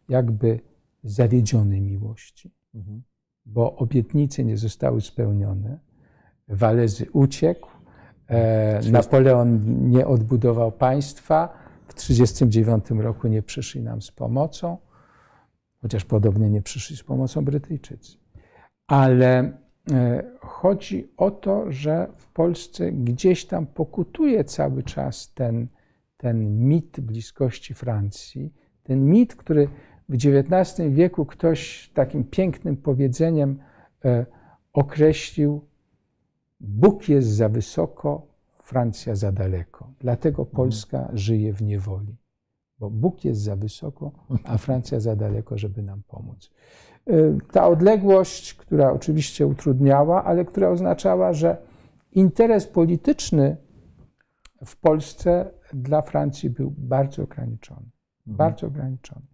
jakby zawiedzionej miłości, Mhm. bo obietnice nie zostały spełnione. Walezy uciekł, e, Napoleon nie odbudował państwa, w 1939 roku nie przyszli nam z pomocą, chociaż podobnie nie przyszli z pomocą Brytyjczycy. Ale e, chodzi o to, że w Polsce gdzieś tam pokutuje cały czas ten, ten mit bliskości Francji, ten mit, który w XIX wieku ktoś takim pięknym powiedzeniem e, określił: Bóg jest za wysoko, Francja za daleko. Dlatego Polska żyje w niewoli, bo Bóg jest za wysoko, a Francja za daleko, żeby nam pomóc. Y, Ta odległość, która oczywiście utrudniała, ale która oznaczała, że interes polityczny w Polsce dla Francji był bardzo ograniczony. Bardzo ograniczony.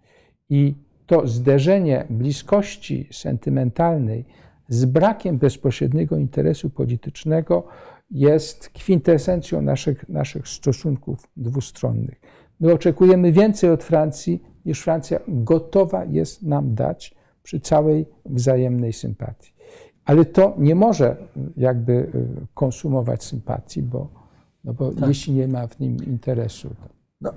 I to zderzenie bliskości sentymentalnej z brakiem bezpośredniego interesu politycznego jest kwintesencją naszych, naszych stosunków dwustronnych. My oczekujemy więcej od Francji, niż Francja gotowa jest nam dać przy całej wzajemnej sympatii. Ale to nie może jakby y, konsumować sympatii, bo, no bo jeśli nie ma w nim interesu, to No,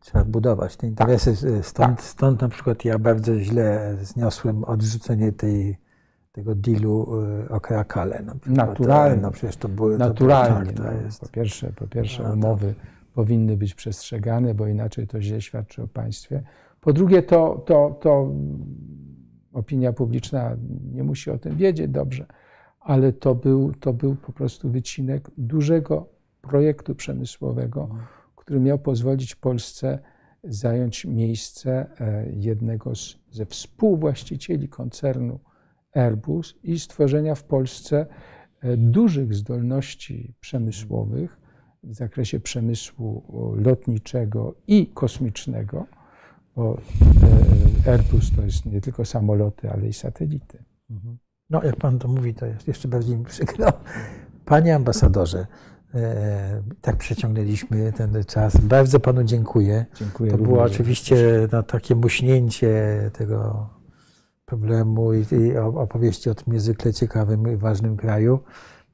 trzeba budować te interesy. Stąd, Tak. stąd na przykład ja bardzo źle zniosłem odrzucenie tej, tego dealu y, o Krakale. Na przykład. Naturalnie. No przecież to były... naturalnie. To, było, tak, no, to jest, po pierwsze, po pierwsze No, to- umowy powinny być przestrzegane, bo inaczej to źle świadczy o państwie. Po drugie, to, to, to opinia publiczna nie musi o tym wiedzieć dobrze, ale to był, to był po prostu wycinek dużego projektu przemysłowego, który miał pozwolić Polsce zająć miejsce e, jednego z, ze współwłaścicieli koncernu Airbus i stworzenia w Polsce e, dużych zdolności przemysłowych w zakresie przemysłu lotniczego i kosmicznego, bo e, Airbus to jest nie tylko samoloty, ale i satelity. No, jak pan to mówi, to jest jeszcze bardziej mi przykro. Panie ambasadorze, e, tak przeciągnęliśmy ten czas. Bardzo panu dziękuję. Dziękuję. To było również. oczywiście no, takie muśnięcie tego problemu i, i opowieści o tym niezwykle ciekawym i ważnym kraju.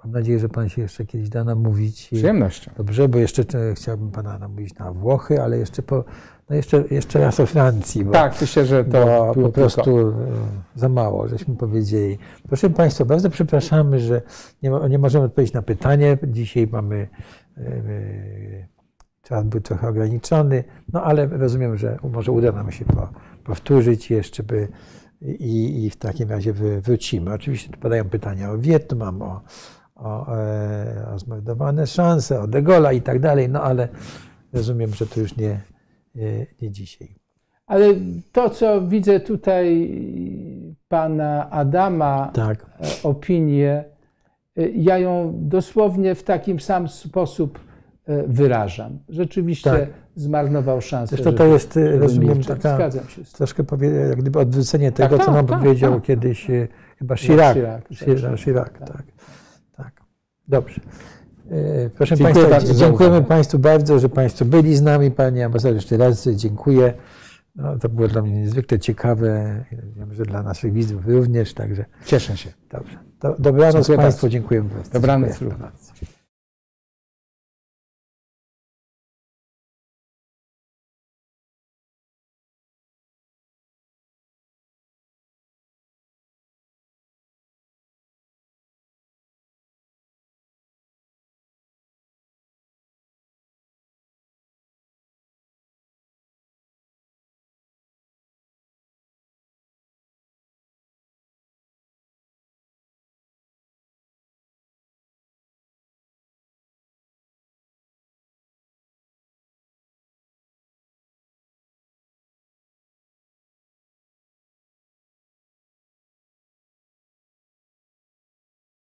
Mam nadzieję, że pan się jeszcze kiedyś da namówić. Przyjemnością. Dobrze, bo jeszcze e, chciałbym pana namówić na Włochy, ale jeszcze, po, no jeszcze, jeszcze raz o Francji. Bo, Tak, myślę, że to po prostu tylko. e, za mało, żeśmy powiedzieli. Proszę Państwa, bardzo przepraszamy, że nie, nie możemy odpowiedzieć na pytanie. Dzisiaj mamy, e, czas był trochę ograniczony, no ale rozumiem, że może uda nam się po, powtórzyć jeszcze, by i, i w takim razie wrócimy. Oczywiście tu padają pytania o Wietnam, o, o, e, o zmarnowane szanse, o De Gaulle'a i tak dalej, no ale rozumiem, że to już nie, e, nie dzisiaj. Ale to, co widzę tutaj pana Adama, Tak. e, opinię, ja ją dosłownie w takim sam sposób wyrażam. Rzeczywiście Tak. zmarnował szansę. Zresztą to żeby- jest, e, rozumiem, taka Zgadzam się z tym. troszkę powie, jak gdyby odwrócenie tego, tak, co nam tak, powiedział tak. kiedyś e, chyba Chirac. Chirac, Chirac, tak, Chirac, tak. tak. tak. Dobrze. E, Proszę Dziękuję Państwa, bardzo dziękujemy. Państwu bardzo, że Państwo byli z nami. Panie ambasadorze, jeszcze raz dziękuję. No, to było dla mnie niezwykle ciekawe. Wiem, że dla naszych widzów również, także Cieszę się. dobrze. Do, dobranoc Dziękuję Państwu, dziękujemy bardzo. Dobranoc Dziękuję bardzo.